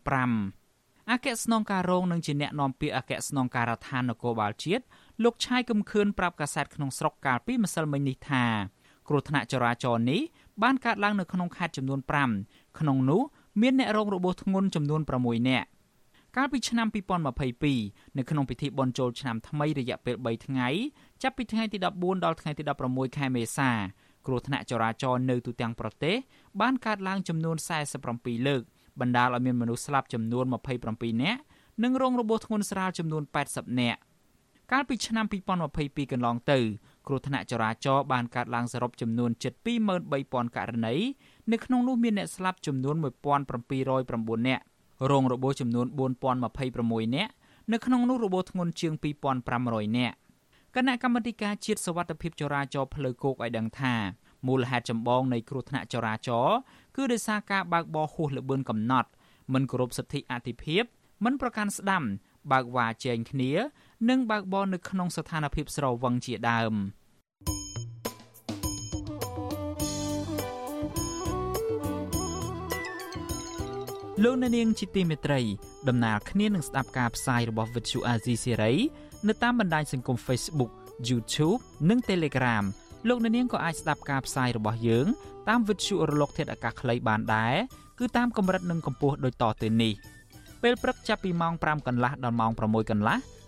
A: 5អគ្គស្នងការរងនឹងជាអ្នកនាំពាក្យអគ្គស្នងការដ្ឋាននគរបាលជាតិលោកឆាយកំខឿនប្រាប់កាសែតក្នុងស្រុកកាលពីម្សិលមិញនេះថាគ្រោះថ្នាក់ចរាចរណ៍នេះបានកើតឡើងនៅក្នុងខេត្តចំនួន5ក្នុងនោះមានអ្នករងរបួសធ្ងន់ចំនួន6នាក់កាលពីឆ្នាំ2022នៅក្នុងពិធីបុណ្យចូលឆ្នាំថ្មីរយៈពេល3ថ្ងៃចាប់ពីថ្ងៃទី14ដល់ថ្ងៃទី16ខែមេសាគ្រោះថ្នាក់ចរាចរណ៍នៅទូទាំងប្រទេសបានកើតឡើងចំនួន47លើកបណ្ដាលឲ្យមានមនុស្សស្លាប់ចំនួន27នាក់និងរងរបួសធ្ងន់ស្រាលចំនួន80នាក់ កាលពីឆ្នាំ2022កន្លងទៅគ្រោះថ្នាក់ចរាចរណ៍បានកើតឡើងសរុបចំនួនជិត23000ករណីនៅក្នុងនោះមានអ្នកស្លាប់ចំនួន1709នាក់រងរបួសចំនួន4026នាក់នៅក្នុងនោះរបួសធ្ងន់ជាង2500នាក់គណៈកម្មាធិការជាតិសវត្ថិភាពចរាចរណ៍ផ្លូវគោកឲ្យដឹងថាមូលហេតុចម្បងនៃគ្រោះថ្នាក់ចរាចរណ៍គឺដោយសារការបើកបរហួសល្បឿនកំណត់មិនគោរពសិទ្ធិអតិភិបមិនប្រកាន់ស្ដាំបើកវ៉ាចែងគ្នា និងបើកបរនៅក្នុងស្ថានភាពស្រវឹងជាដើម។លោកអ្នកនាងជាទីមេត្រីដំណើរគ្នានឹងស្ដាប់ការផ្សាយរបស់ Vuthu Azizi Serai នៅតាមបណ្ដាញសង្គម Facebook YouTube និង Telegram លោកអ្នកនាងក៏អាចស្ដាប់ការផ្សាយរបស់យើងតាម Vuthu រលក ធាតុអាកាសខ្លីបានដែរគឺតាមកម្រិតនិងកម្ពស់ដូចតទៅនេះពេលព្រឹកចាប់ពីម៉ោង5កន្លះដល់ម៉ោង6កន្លះ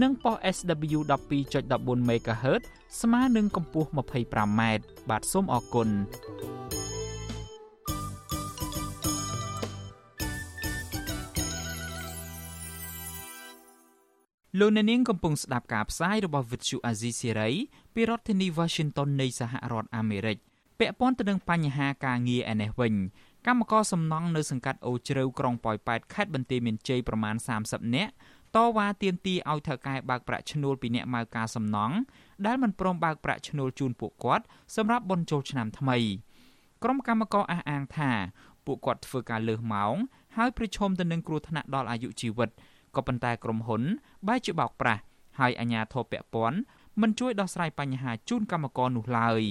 A: និងប៉ុស SW 12.14 MHz ស្មើនឹងកម្ពស់ 25m បាទសូមអរគុណលោកអ្នកនាងកំពុងស្ដាប់ការផ្សាយរបស់ Vuthu Azizi Serai ពីរដ្ឋធានី Washington នៃសហរដ្ឋអាមេរិកពាក់ព័ន្ធទៅនឹងបញ្ហាការងារឯនេះវិញកម្មករសំណង់នៅសង្កាត់អូជ្រៅក្រុងប៉ោយប៉ែតខេត្តបន្ទាយមានជ័យប្រមាណ30នាក់ តវ៉ាទាមទារឲ្យថៅកែបើកប្រាក់ឈ្នួលពីអ្នកម៉ៅការសំណង់ដែលមិនព្រមបើកប្រាក់ឈ្នួលជូនពួកគាត់សម្រាប់បុណ្យចូលឆ្នាំថ្មីក្រុមកម្មករអះអាងថាពួកគាត់ធ្វើការលើសម៉ោងហើយប្រឈមទៅនឹងគ្រោះថ្នាក់ដល់អាយុជីវិតក៏ប៉ុន្តែក្រុមហ៊ុនបែរជាបោកប្រាស់ហើយអាជ្ញាធរពាក់ព័ន្ធមិនជួយដោះស្រាយបញ្ហាជូនកម្មករនោះឡើយ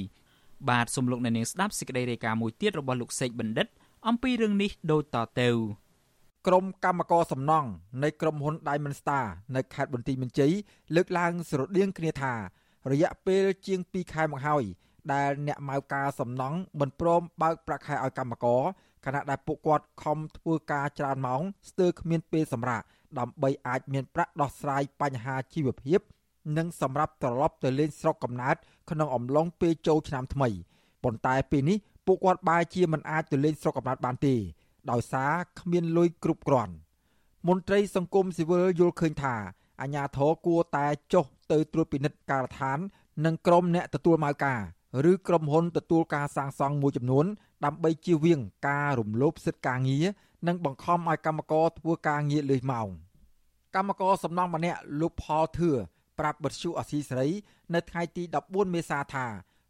A: បាទសំលោកអ្នកនាងស្ដាប់សេចក្តីរាយការណ៍មួយទៀតរបស់លោកសេកបណ្ឌិត អំពីរឿងនេះដូចតទៅ
B: ក្រុមកម្មករសំណង់នៃក្រុមហ៊ុន Diamond Star នៅខេត្តបន្ទាយមានជ័យលើកឡើងស្រដៀងគ្នាថារយៈពេលជាង2ខែមកហើយដែលអ្នកម៉ៅការសំណង់មិនព្រមបើកប្រាក់ខែឲ្យកម្មករខណៈដែលពួកគាត់ខំធ្វើការច្រើនម៉ោងស្ទើរគ្មានពេលសម្រាកដើម្បីអាចមានប្រាក់ដោះស្រាយបញ្ហាជីវភាព និងសម្រាប់ត្រឡប់ទៅលេងស្រុកកំណើតក្នុងអំឡុងពេលចូលឆ្នាំថ្មីប៉ុន្តែពេលនេះពួកគាត់បែរជាមិនអាចទៅលេងស្រុកកំណើតបានទេ ដោយសារគ្មានលុយគ្រប់គ្រាន់មន្ត្រីសង្គមស៊ីវិលយល់ឃើញថាអាញាធរគួរតែចុះទៅត្រួតពិនិត្យការដ្ឋាន និងក្រុមអ្នកទទួលម៉ៅការឬក្រុមហ៊ុនទទួលការសាងសង់មួយចំនួន ដើម្បីជៀសវាងការរំលោភសិទ្ធិការងារនិងបង្ខំឲ្យកម្មករធ្វើការងារលើសម៉ោងកម្មករសំណង់ម្នាក់លោកផលធឿប្រាប់បទសុអសីសេរី នៅថ្ងៃទី14មេសាថា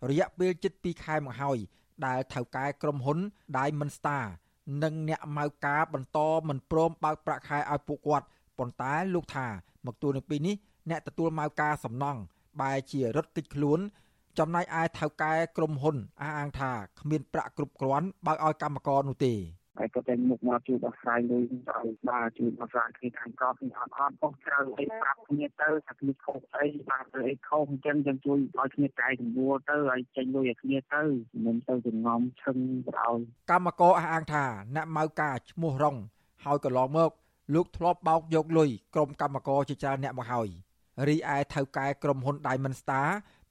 B: រយៈពេលជិត2ខែមកហើយដែលថៅកែក្រុមហ៊ុន Diamond Star និងអ្នកម៉ៅការបន្តមិនព្រមបើកប្រាក់ខែឲ្យពួកគាត់ប៉ុន្តែលោកថាមកទួលនៅពេលនេះអ្នកទទួលម៉ៅការសំណង់បែរជារត់គេចខ្លួន ចំណែកឯថៅកែក្រុមហ៊ុនអះអាងថាគ្មានប្រាក់គ្រប់គ្រាន់បើកឲ្យកម្មករនោះទេ
P: ហើយក៏តែមុខមកជួយដោះស្រាយលុយឲ្យបាទជួយដោះស្រាយគ្នាខាងក្រោមនេះអត់អត់បោះច្រើនអីប្រាប់គ្នាទៅថាគ្នាខុសអីបាទទៅអីខុសអញ្ចឹងយើងជួយឲ្យគ្នាកែតម្រួលទៅហើយចេញលុយឲ្យគ្នាទៅមិនទៅចងំឈឹងឲ្យ
B: កម្មករអះអាងថាអ្នកម៉ៅការឈ្មោះរងហើយកន្លងមកលោកធ្លាប់បោកយកលុយក្រុមកម្មករជាច្រើនអ្នកមកហើយរីឯថៅកែក្រុមហ៊ុន Diamond Star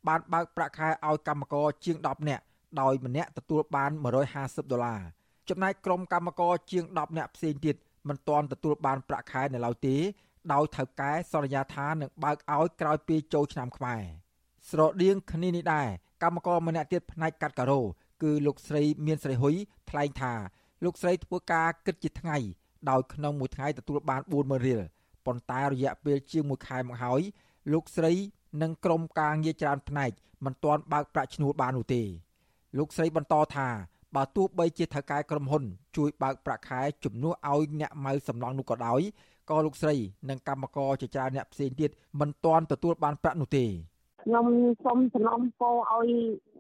B: បានបើកប្រាក់ខែឲ្យកម្មករជាង10នាក់ដោយម្នាក់ទទួលបាន150ដុល្លារ ចំណែកក្រុមកម្មករជាង10នាក់ផ្សេងទៀតមិនទាន់ទទួលបានប្រាក់ខែនៅឡើយទេដោយថៅកែសន្យាថានឹងបើកឲ្យក្រោយពេលចូលឆ្នាំខ្មែរស្រដៀងគ្នានេះដែរកម្មករម្នាក់ទៀតផ្នែកកាត់ការ៉ូគឺលោកស្រីមានស្រីហ៊ុយថ្លែងថាលោកស្រីធ្វើការគិតជាថ្ងៃដោយក្នុងមួយថ្ងៃទទួលបាន40000រៀលប៉ុន្តែរយៈពេលជាង1ខែមកហើយលោកស្រីនិងក្រុមការងារច្រើនផ្នែកមិនទាន់បើកប្រាក់ឈ្នួលបាននោះទេលោកស្រីបន្តថា បើទោះបីជាថៅកែក្រុមហ៊ុន ជួយបើកប្រាក់ខែជំនួសឲ្យអ្នកម៉ៅសំឡងនោះក៏ដោយក៏លោកស្រីនិងកម្មករជាច្រើនអ្នកផ្សេងទៀតមិនទាន់ទទួលបានប្រាក់នោះទេ
D: ខ្ញុំសូមសំណូមពរឲ្យ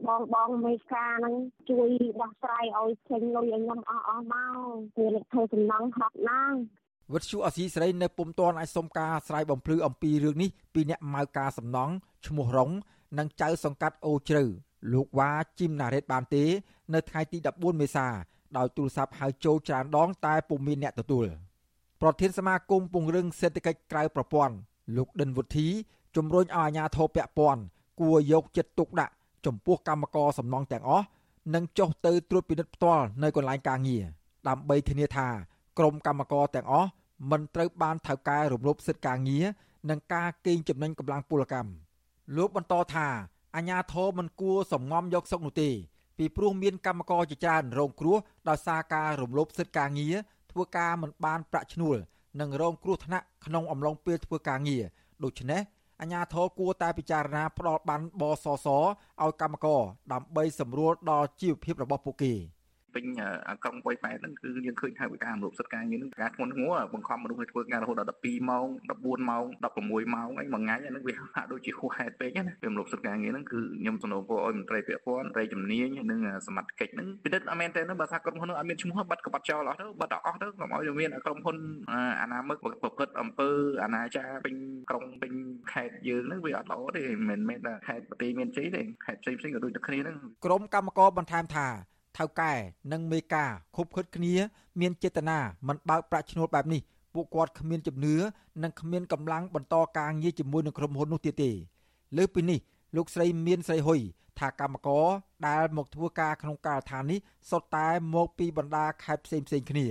D: បងបងមេការហ្នឹងជួយដោះស្រាយឲ្យចេញលុយឲ្យខ្ញុំអស់អស់មកវាលើកធ្វើសំណងហត់ណាស់
B: វិទ្យុអសីសេរីនៅពុំទាន់អាចសុំការស្រាយបំភ្លឺអំពីរឿងនេះពីអ្នកម៉ៅការសំណងឈ្មោះរុងនិងចៅសង្កាត់អូជ្រៅ លោកវ៉ាជីមណារ៉េតបានទេ នៅថ្ងៃទី14មេសាដោយទូរស័ព្ទហៅចូលច្រើនដង តែពុំមានអ្នកទទួលប្រធានសមាគមពង្រឹងសេដ្ឋកិច្ចក្រៅប្រព័ន្ធលោកដិនវុធីជំរុញឲ្យអាជ្ញាធរពាក់ព័ន្ធគួរយកចិត្តទុកដាក់ចំពោះកម្មករសំណងទាំងអស់និងចុះទៅត្រួតពិនិត្យផ្ទាល់នៅកន្លែងការងារដើម្បីធានាថាក្រុមកម្មករទាំងអស់មិនត្រូវបានថៅកែរំលោភសិទ្ធិការងារនិងការកេងចំណេញកម្លាំងពលកម្មលោកបន្តថា អាញាធរមិនគួរសំងំយកសុកនោះទេពីព្រោះមានកម្មករជាច្រើនរងគ្រោះដោយសារការរំលោភសិទ្ធិការងារធ្វើការមិនបានប្រាក់ឈ្នួលនិងរងគ្រោះថ្នាក់ក្នុងអំឡុងពេលធ្វើការងារដូច្នេះអាជ្ញាធរគួរតែពិចារណាផ្ដល់បានបសសឲ្យកម្មករដើម្បីសម្រួលដល់ជីវភាពរបស់ពួកគេ។
Q: ពេញក្រុងបុយប៉ែតហ្នឹងគឺយើងឃើញថាវិការរំលោភសិទ្ធិការងារហ្នឹងការធ្ងន់ធ្ងរបង្ខំមនុស្សឲ្យធ្វើការរហូតដល់12ម៉ោង14ម៉ោង16ម៉ោងអីមួយថ្ងៃហ្នឹងវាហាក់ដូចជាហួសហេតុពេកណាវារំលោភសិទ្ធិការងារហ្នឹងគឺខ្ញុំសំណូមពរឲ្យមន្ត្រីពាក់ព័ន្ធមន្ត្រីជំនាញនិងសមត្ថកិច្ចហ្នឹងពិនិត្យអមែនទេបើថាក្រុមហ៊ុនហ្នឹងអត់មានឈ្មោះបាត់ក្បត់ចោលអស់ទៅបាត់អស់ទៅកុំឲ្យមានក្រុមហ៊ុនអាណាមឹកប្រព្រឹត្តអំពើអាណាចារពេញក្រុងពេញខេត្តយើងហ្នឹងវាអត់ល្អទេមិនមែនតែខេត្តប្រទេសមានជ័យទេខេត្តផ្សេងផ្សេងក៏ដូចតែគ្នាហ្នឹង
B: ក្រុមកម្មករបន្ថែមថា ថៅកែនិងមេការខុបខិតគ្នា មានចេតនាមិនបើកប្រាក់ឈ្នួលបែបនេះពួកគាត់គ្មានជំនឿនិងគ្មានកម្លាំងបន្តការងារជាមួយនឹងក្រុមហ៊ុននោះទៀតទេលើពីនេះលោកស្រីមានស្រីហ៊ុយថាកម្មករដែលមកធ្វើការក្នុងការដ្ឋាននេះសុទ្ធតែមកពីបណ្ដាខេត្តផ្សេងផ្សេងគ្នា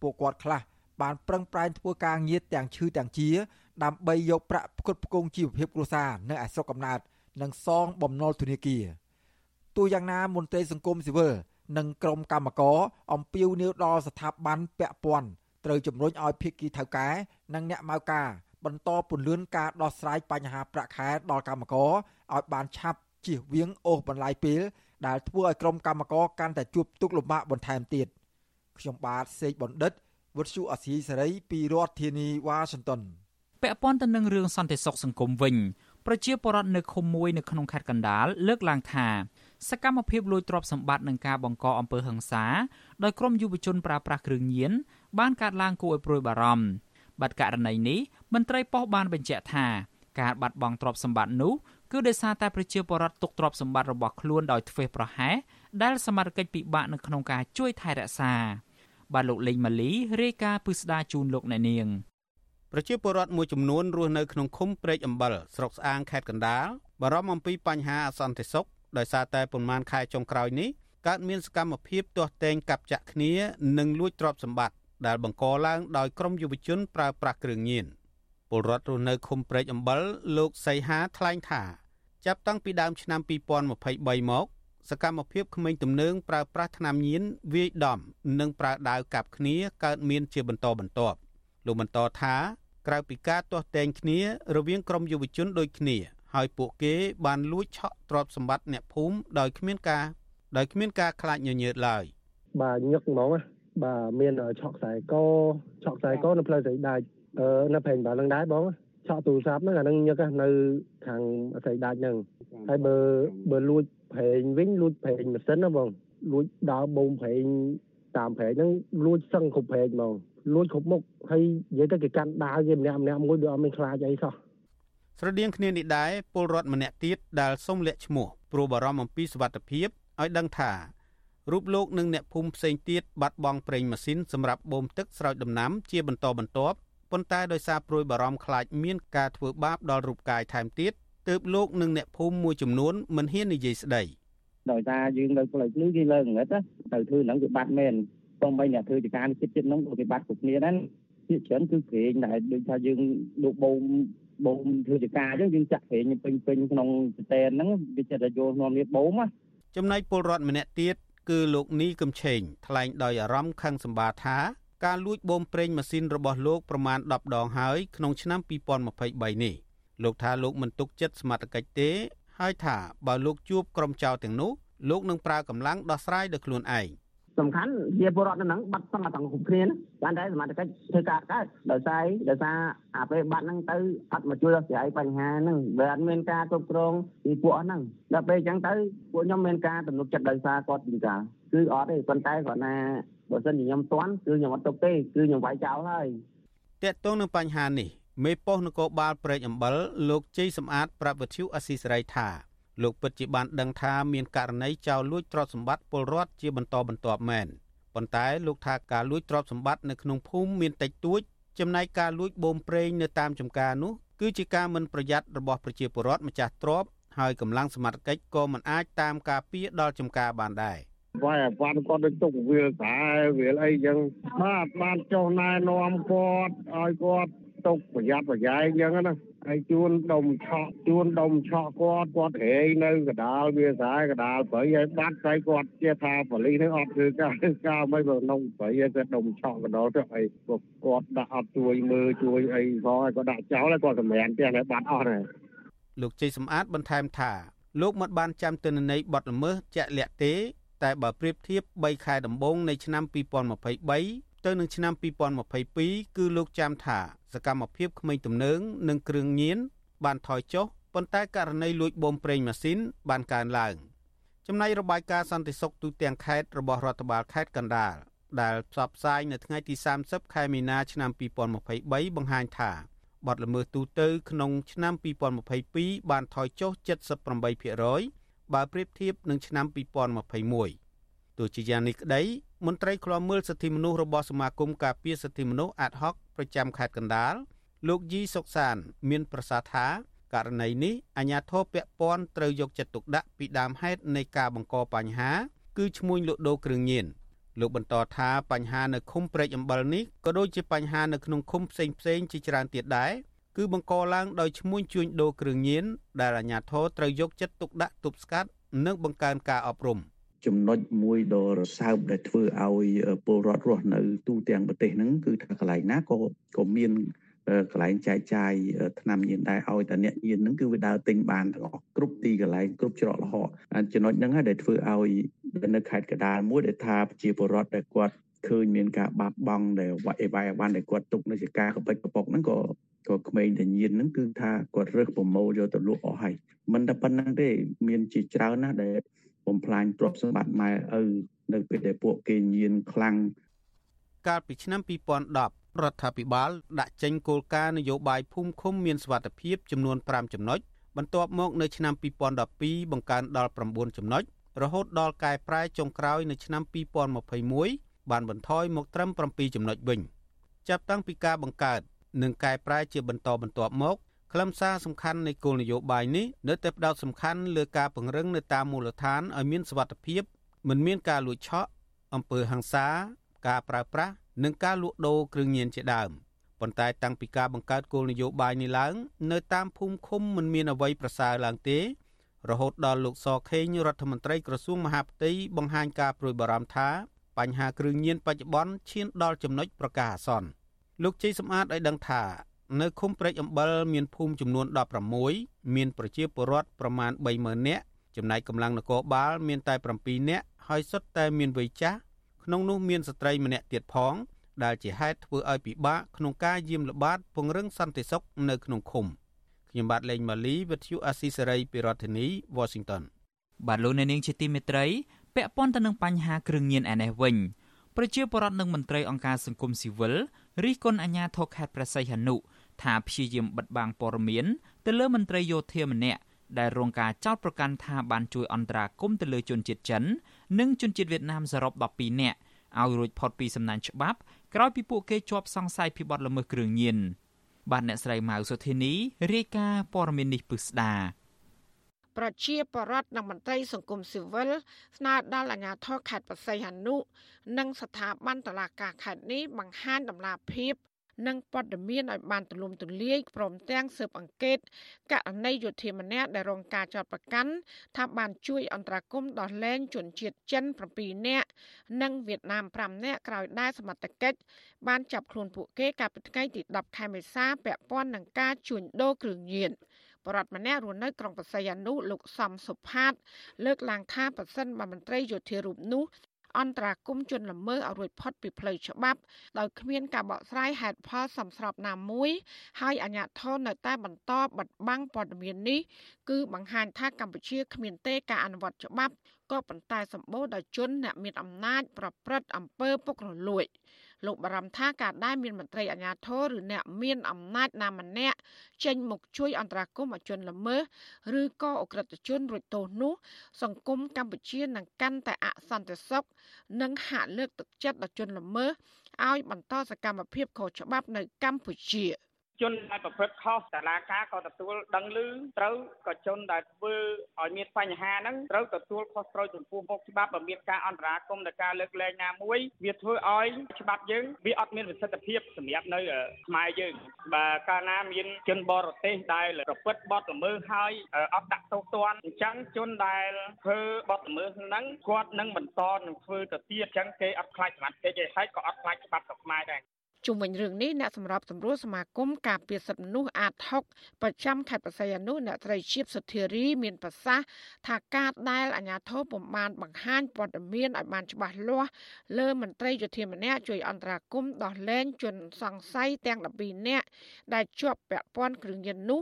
B: ពួកគាត់ខ្លះបានប្រឹងប្រែងធ្វើការងារទាំងឈឺទាំងជា ដើម្បីយកប្រាក់ផ្គត់ផ្គង់ជីវភាពគ្រួសារនៅឯស្រុកកំណើតនិងសងបំណុលធនាគារទូយ៉ាងណាមន្ត្រីសង្គមស៊ីវិល និងក្រុមកម្មករអំពាវនាវដល់ស្ថាប័នពាក់ព័ន្ធត្រូវជំរុញឲ្យភាគីថៅកែនិងអ្នកម៉ៅការបន្តពន្លឿនការដោះស្រាយបញ្ហាប្រាក់ខែដល់កម្មករឲ្យបានឆាប់ជៀសវាងអូសបន្លាយពេលដែលធ្វើឲ្យក្រុមកម្មករកាន់តែជួបទុក្ខលំបាកបន្ថែមទៀតខ្ញុំបាទសេកបណ្ឌិតវុទ្ធុអាស៊ីសេរីពីរដ្ឋធានីវ៉ាស៊ីនតោន
A: ពាក់ព័ន្ធទៅនឹងរឿងសន្តិសុខសង្គមវិញប្រជាពលរដ្ឋនៅឃុំមួយនៅក្នុងខេត្តកណ្ដាលលើកឡើងថា សកម្មភាពលួចទ្រព្យសម្បត្តិនិងការបង្កអំពើហិង្សាដោយក្រុមយុវជនប្រើប្រាស់គ្រឿងញៀនបានកើតឡើងគួរឲ្យព្រួយបារម្ភបាត់ករណីនេះមន្ត្រីប៉ុស្តិ៍បានបញ្ជាក់ថាការបាត់បង់ទ្រព្យសម្បត្តិនោះគឺដោយសារតែប្រជាពលរដ្ឋទុកទ្រព្យសម្បត្តិរបស់ខ្លួនដោយធ្វេសប្រហែសដែលសមាជិកពិបាកនៅក្នុងការជួយថែរក្សាបាទលោកលេងម៉ាលីរាយការណ៍ពឹស្ដាជូនលោកអ្នកនាង
R: ប្រជាពលរដ្ឋមួយចំនួនរស់នៅក្នុងឃុំព្រែកអំបិលស្រុកស្អាងខេត្តកណ្ដាលបារម្ភអំពីបញ្ហាអសន្តិសុខ ដោយសារតែប៉ុន្មានខែចុងក្រោយនេះកើតមានសកម្មភាពទាស់ទែងកាប់ចាក់គ្នានិងលួចទ្រព្យសម្បត្តិដែលបង្កឡើងដោយក្រុមយុវជនប្រើប្រាស់គ្រឿងញៀនពលរដ្ឋរស់នៅឃុំព្រែកអំបិលលោកសីហាថ្លែងថា ចាប់តាំងពីដើមឆ្នាំ2023មកសកម្មភាពក្មេងទំនើងប្រើប្រាស់ថ្នាំញៀនវាយដំនិងប្រើដាវកាប់គ្នាកើតមានជាបន្តបន្ទាប់លោកបន្តថា ក្រៅពីការទាស់ទែងគ្នារវាងក្រុមយុវជនដូចគ្នា ហើយពួកគេបានលួចឆក់ទ្រព្យសម្បត្តិអ្នកភូមិដោយគ្មានការដោយគ្មានការខ្លាចញញើតឡើយ
K: បាទញឹកហ្មងបាទមានឆក់ខ្សែកឆក់ខ្សែកនៅផ្លូវស្រីដាច់អឺនៅព្រែងបាទនឹងដែរបងឆក់ទូរស័ព្ទហ្នឹងអានឹងញឹកនៅខាងស្រីដាច់ហ្នឹងហើយបើបើលួចប្រេងវិញលួចប្រេងម៉ាស៊ីនណាបងលួចដើរបូមប្រេងតាមប្រេងហ្នឹងលួចសឹងគ្រប់ប្រេងហ្មងលួចគ្រប់មុខហើយនិយាយទៅគេកាន់ដាវគេម្នាក់ម្នាក់មួយវាអត់មានខ្លាចអីសោះ
R: ស្រដៀងគ្នានេះដែរពលរដ្ឋម្នាក់ទៀតដែលសុំលាក់ឈ្មោះព្រោះបារម្ភអំពីសុវត្ថិភាពឲ្យដឹងថារូបលោកនិងអ្នកភូមិផ្សេងទៀតបាត់បង់ប្រេងម៉ាស៊ីនសម្រាប់បូមទឹកស្រោចដំណាំជាបន្តបន្ទាប់ប៉ុន្តែដោយសារព្រួយបារម្ភខ្លាចមានការធ្វើបាបដល់រូបកាយថែមទៀតទើបលោកនិងអ្នកភូមិមួយចំនួនមិនហ៊ាននិយាយស្ដី
P: ដោយសារយើងនៅផ្លូវភ្លឺគេលើងងឹតទៅធ្វើហ្នឹងវាបាត់មែនសូម្បីអ្នកធ្វើចការចិត្តចិត្តហ្នឹងក៏គេបាត់គ្រប់គ្នាដែរជាច្រើនគឺក្រែងដែលដូចថាយើងលោកបូម បូមធ្វើចការអញ្ចឹងយើងចាក់ក្រែងពេញពេញក្នុងស្តែនហ្នឹងវាចិត្តតែយកនាំនេះបូមណា
R: ចំណែកពលរដ្ឋម្នាក់ទៀតគឺលោកនីកឹមឆេងថ្លែងដោយអារម្មណ៍ខឹងសម្បាថាការលួចបូមប្រេងម៉ាស៊ីនរបស់លោកប្រមាណ10ដងហើយក្នុងឆ្នាំ2023នេះលោកថាលោកមិនទុកចិត្តសមត្ថកិច្ចទេ ហើយថាបើលោកជួបក្រុមចោរទាំងនោះលោកនឹងប្រើកម្លាំងដោះស្រាយដោយខ្លួនឯង
P: សំខាន់ជាពលរដ្ឋនៅហ្នឹងបាត់សមត្ថភាពគ្នាបានតែសមត្ថកិច្ចធ្វើការកើតដោយសារដោយសារអាពេលបាត់ហ្នឹងទៅអត់មកជួយដោះស្រាយបញ្ហាហ្នឹងបើអត់មានការគ្រប់គ្រងពីពួកហ្នឹងដល់ពេលអញ្ចឹងទៅពួកខ្ញុំមានការទំនុកចិត្តដោយសារគាត់ពីការគឺអត់ទេប៉ុន្តែគាត់ណាបើសិនជាខ្ញុំតន់គឺខ្ញុំអត់ទុកទេគឺខ្ញុំវាយចោលហើយ
R: តើតើនឹងបញ្ហានេះមេប៉ុស្តិ៍នគរបាលព្រែកអំបិលលោកជ័យសំអាតប្រាប់វិទ្យុអស៊ីសេរីថា លោកពិតជាបានដឹងថាមានករណីចោរលួចទ្រព្យសម្បត្តិពលរដ្ឋជាបន្តបន្ទាប់មែនប៉ុន្តែលោកថាការលួចទ្រព្យសម្បត្តិនៅក្នុងភូមិមានតិចតួចចំណែកការលួចបូមប្រេងនៅតាមចំការនោះគឺជាការមិនប្រយ័ត្នរបស់ប្រជាពលរដ្ឋម្ចាស់ទ្រព្យហើយកម្លាំងសមត្ថកិច្ចក៏មិនអាចតាមការពារដល់ចំការបានដែរ
O: វាយអាវ៉ាន់គាត់ទៅទុកវាលស្រែវាលអីចឹងបាទបានចុះណែនាំគាត់ឲ្យគាត់ ទុកប្រយ័ត្នប្រយែងចឹងណាហើយជួនដុំឆក់ជួនដុំឆក់គាត់គាត់រែងនៅកដាលវាស្រែកដាលព្រៃហើយបាត់ស្អីគាត់ជាថាបលិសនឹងអត់ធ្វើការការមិនបើក្នុងព្រៃគាត់ដុំឆក់កដោទៅអីគាត់ដាក់អត់ជួយមើលជួយអីផងហើយគាត់ដាក់ចោលហើយគាត់សម្រានផ្ទះហើយបាត់អស់ហើយ
R: លោកជ័យសំអាតបន្ថែមថាលោកមិនបានចាំទិន្នន័យបទល្មើសជាក់លាក់ទេ តែបើប្រៀបធៀប3ខែដំបូងនៃឆ្នាំ2023 ទៅនឹងឆ្នាំ2022គឺលោកចាំថាសកម្មភាពក្មេងទំនើងនិងគ្រឿងញៀនបានថយចុះប៉ុន្តែករណីលួចបូមប្រេងម៉ាស៊ីនបានកើនឡើងចំណែករបាយការណ៍សន្តិសុខទូទាំងខេត្តរបស់រដ្ឋបាលខេត្តកណ្ដាលដែលផ្សព្វផ្សាយនៅថ្ងៃទី30ខែមីនាឆ្នាំ2023បង្ហាញថាបទល្មើសទូទៅក្នុងឆ្នាំ2022បានថយចុះ78%បើប្រៀបធៀបនឹងឆ្នាំ2021 ទោះជាយ៉ាងនេះក្តីមន្ត្រីឃ្លាំមើលសិទ្ធិមនុស្សរបស់សមាគមការពារសិទ្ធិមនុស្សអាត់ហុកប្រចាំខេត្តកណ្ដាលលោកយីសុកសាន មានប្រសាសន៍ថាករណីនេះអាជ្ញាធរពាក់ព័ន្ធត្រូវយកចិត្តទុកដាក់ពីដើមហេតុនៃការបង្កបញ្ហា គឺឈ្មួញលក់ដូរគ្រឿងញៀនលោកបន្តថាបញ្ហានៅឃុំព្រែកអំបិលនេះក៏ដូចជាបញ្ហានៅក្នុងឃុំផ្សេងផ្សេងជាច្រើនទៀតដែរគឺបង្កឡើងដោយឈ្មួញជួញដូរគ្រឿងញៀនដែលអាជ្ញាធរត្រូវយកចិត្តទុកដាក់ទប់ស្កាត់និងបង្កើនការអប់រំ។
N: ចំណុចមួយដ៏រសើបដែលធ្វើឲ្យពលរដ្ឋរស់នៅទូទាំងប្រទេសហ្នឹងគឺថាកន្លែងណាក៏ក៏មានកន្លែងចែកចាយថ្នាំញៀនដែរឲ្យតែអ្នកញៀនហ្នឹងគឺវាដើរទិញបានទាំងអស់គ្រប់ទីកន្លែងគ្រប់ច្រកល្ហកចំណុចហ្នឹងហើយដែលធ្វើឲ្យនៅខេត្តកដាលមួយដែលថាប្រជាពលរដ្ឋដែលគាត់ឃើញមានការបាត់បង់ដែលវាយវាយបានដែលគាត់ទុកនៅចការកប៉ិចកប៉ុកហ្នឹងក៏ក៏ក្មេងតែញៀនហ្នឹងគឺថាគាត់រើសប្រមូលយកទៅលក់អស់ហើយមិនតែប៉ុណ្្នឹងទេមានជាច្រើនណាស់ដែល បំផ្លាញទ្រព្យសម្បត្តិម៉ែឪនៅពេលដែលពួកគេញៀនខ្លាំង
R: កាលពីឆ្នាំ2010រដ្ឋាភិបាលដាក់ចេញគោលការណ៍នយោបាយភូមិឃុំមានសុវត្ថិភាពចំនួន5ចំណុចបន្ទាប់មកនៅឆ្នាំ2012បង្កើនដល់9ចំណុចរហូតដល់កែប្រែចុងក្រោយនៅឆ្នាំ2021បានបន្ថយមកត្រឹម7ចំណុចវិញ ចាប់តាំងពីការបង្កើតនិងកែប្រែជាបន្តបន្ទាប់មក ខ្លឹមសារសំខាន់នៃគោលនយោបាយនេះនៅតែផ្ដោតសំខាន់លើការពង្រឹងនៅតាមមូលដ្ឋានឲ្យមានសវត្ថិភាពមិនមានការលួចឆក់អំពើហិង្សា ការប្រើប្រាស់និងការលក់ដូរគ្រឿងញៀនជាដើមប៉ុន្តែតាំងពីការបង្កើតគោលនយោបាយនេះឡើង នៅតាមភូមិឃុំមិនមានអ្វីប្រសើរឡើងទេ រហូតដល់លោកសខេងរដ្ឋមន្ត្រីក្រសួងមហាផ្ទៃបង្ហាញការព្រួយបារម្ភថាបញ្ហាគ្រឿងញៀនបច្ចុប្បន្នឈានដល់ចំណុចប្រកាសអាសន្នលោកជ័យសំអាតឲ្យដឹងថា នៅឃុំព្រែកអំបិលមានភូមិចំនួន16មានប្រជាពលរដ្ឋប្រមាណ30000នាក់ចំណែកកម្លាំងនគរបាលមានតែ7នាក់ហើយសុទ្ធតែមានវ័យចាស់ក្នុងនោះមានស្ត្រីម្នាក់ទៀតផង ដែលជាហេតុធ្វើឲ្យពិបាកក្នុងការយាមល្បាតពង្រឹងសន្តិសុខនៅក្នុងឃុំខ្ញុំបាទលេងម៉ាលីវិទ្យុអាស៊ីសេរីពីរដ្ឋធានី Washington
A: បាទលោកអ្នកនាងជាទីមេត្រីពាក់ព័ន្ធទៅនឹងបញ្ហាគ្រឿងញៀនឯនេះវិញប្រជាពលរដ្ឋនិងមន្ត្រីអង្គការសង្គមស៊ីវិលរិះគន់អាជ្ញាធរខេត្តព្រះសីហនុ ថាព្យាយាមបិទបាំងព័ត៌មានទៅលើមន្ត្រីយោធាម្នាក់ដែលរងការចោទប្រកាន់ថាបានជួយអន្តរាគមន៍ទៅលើជនជាតិចិន និងជនជាតិវៀតណាមសរុប12នាក់ឲ្យរួចផុតពីសំណាញ់ច្បាប់ក្រោយពីពួកគេជាប់សង្ស័យពីបទល្មើសគ្រឿងញៀនបាទអ្នកស្រីម៉ៅសុធីនីរាយការណ៍ព័ត៌មាននេះពឹស្ដា
S: ប្រជាបរដ្ឋនិងមន្ត្រីសង្គមស៊ីវិលស្នើដល់អាជ្ញាធរខេត្តបរសៃហនុនិងស្ថាប័នតុលាការខេត្តនេះបង្ហាញដំណាភាព និងព័ត៌មានឲ្យបានទូលំទូលាយព្រមទាំងស៊ើបអង្កេតករណីយោធាម្នាក់ដែលរងការចោទប្រកាន់ថាបានជួយអន្តរាគមន៍ដោះលែងជនជាតិចិន7នាក់និងវៀតណាម5នាក់ក្រោយដែលសមត្ថកិច្ចបានចាប់ខ្លួនពួកគេកាលពីថ្ងៃទី10ខែមេសាពាក់ព័ន្ធនឹងការជួញដូរគ្រឿងញៀនបរដ្ឋម្នាក់រស់នៅក្រុងបរសៃអនុលោកសំសុផាត លើកឡើងថាប្រសិនបើមន្ត្រីយោធារូបនោះ អន្តរាគមជនល្មើសឲ្យរួចផុតពីផ្លូវច្បាប់ដោយគ្មានការបកស្រាយហេតុផលសមស្របណាមួយ ហើយអាជ្ញាធរនៅតែបន្តបិទបាំងព័ត៌មាននេះគឺបង្ហាញថាកម្ពុជាគ្មានទេការអនុវត្តច្បាប់ក៏ប៉ុន្តែសម្បូរដោយជនអ្នកមានអំណាចប្រព្រឹត្តអំពើពុករលួយ លោកបារម្ភថាការដែលមានមន្ត្រីអាជ្ញាធរឬអ្នកមានអំណាចណាម្នាក់ចេញមកជួយអន្តរាគមន៍ឲ្យជនល្មើសឬក៏អក្រិតជនរួចទោសនោះ សង្គមកម្ពុជានឹងកាន់តែអសន្តិសុខនិងហាក់លើកទឹកចិត្តដល់ជនល្មើសឲ្យបន្តសកម្មភាពខុសច្បាប់នៅកម្ពុជា។
T: ជនដែលប្រព្រឹត្តខុសតារាការក៏ទទួលដឹងឮត្រូវក៏ជនដែលធ្វើឲ្យមានបញ្ហាហ្នឹងត្រូវទទួលខុសត្រូវចំពោះមុខច្បាប់បើមានការអន្តរាគមន៍ដល់ការលើកលែងណាមួយវាធ្វើឲ្យច្បាប់យើងវាអត់មានប្រសិទ្ធភាពសម្រាប់នៅខ្មែរយើងបើកាលណាមានជនបរទេសដែលប្រព្រឹត្តបទល្មើសហើយអត់ដាក់ទោសទណ្ឌអញ្ចឹងជនដែលធ្វើបទល្មើសហ្នឹងគាត់នឹងបន្តនឹងធ្វើទៅទៀតអញ្ចឹងគេអត់ខ្លាចសមត្ថកិច្ចទេហើយក៏អត់ខ្លាចច្បាប់ទៅខ្មែរដែរ
S: ជុំវិញរឿងនេះអ្នកសម្របសម្រួលសមាគមការពារសិទ្ធិមនុស្សអាត6ប្រចាំខេត្តបរសៃអនុអ្នកត្រីជាបសុធារីមានប្រសាសន៍ថាការដែលអាជ្ញាធរពុំបានបង្ហាញព័ត៌មានឲ្យបានច្បាស់លាស់លើមន្ត្រីយោធាម្នាក់ជួយអន្តរាគមន៍ដោះលែងជនសង្ស័យទាំង12នាក់ដែលជាប់ពាក់ព័ន្ធគ្រឿងញៀននោះ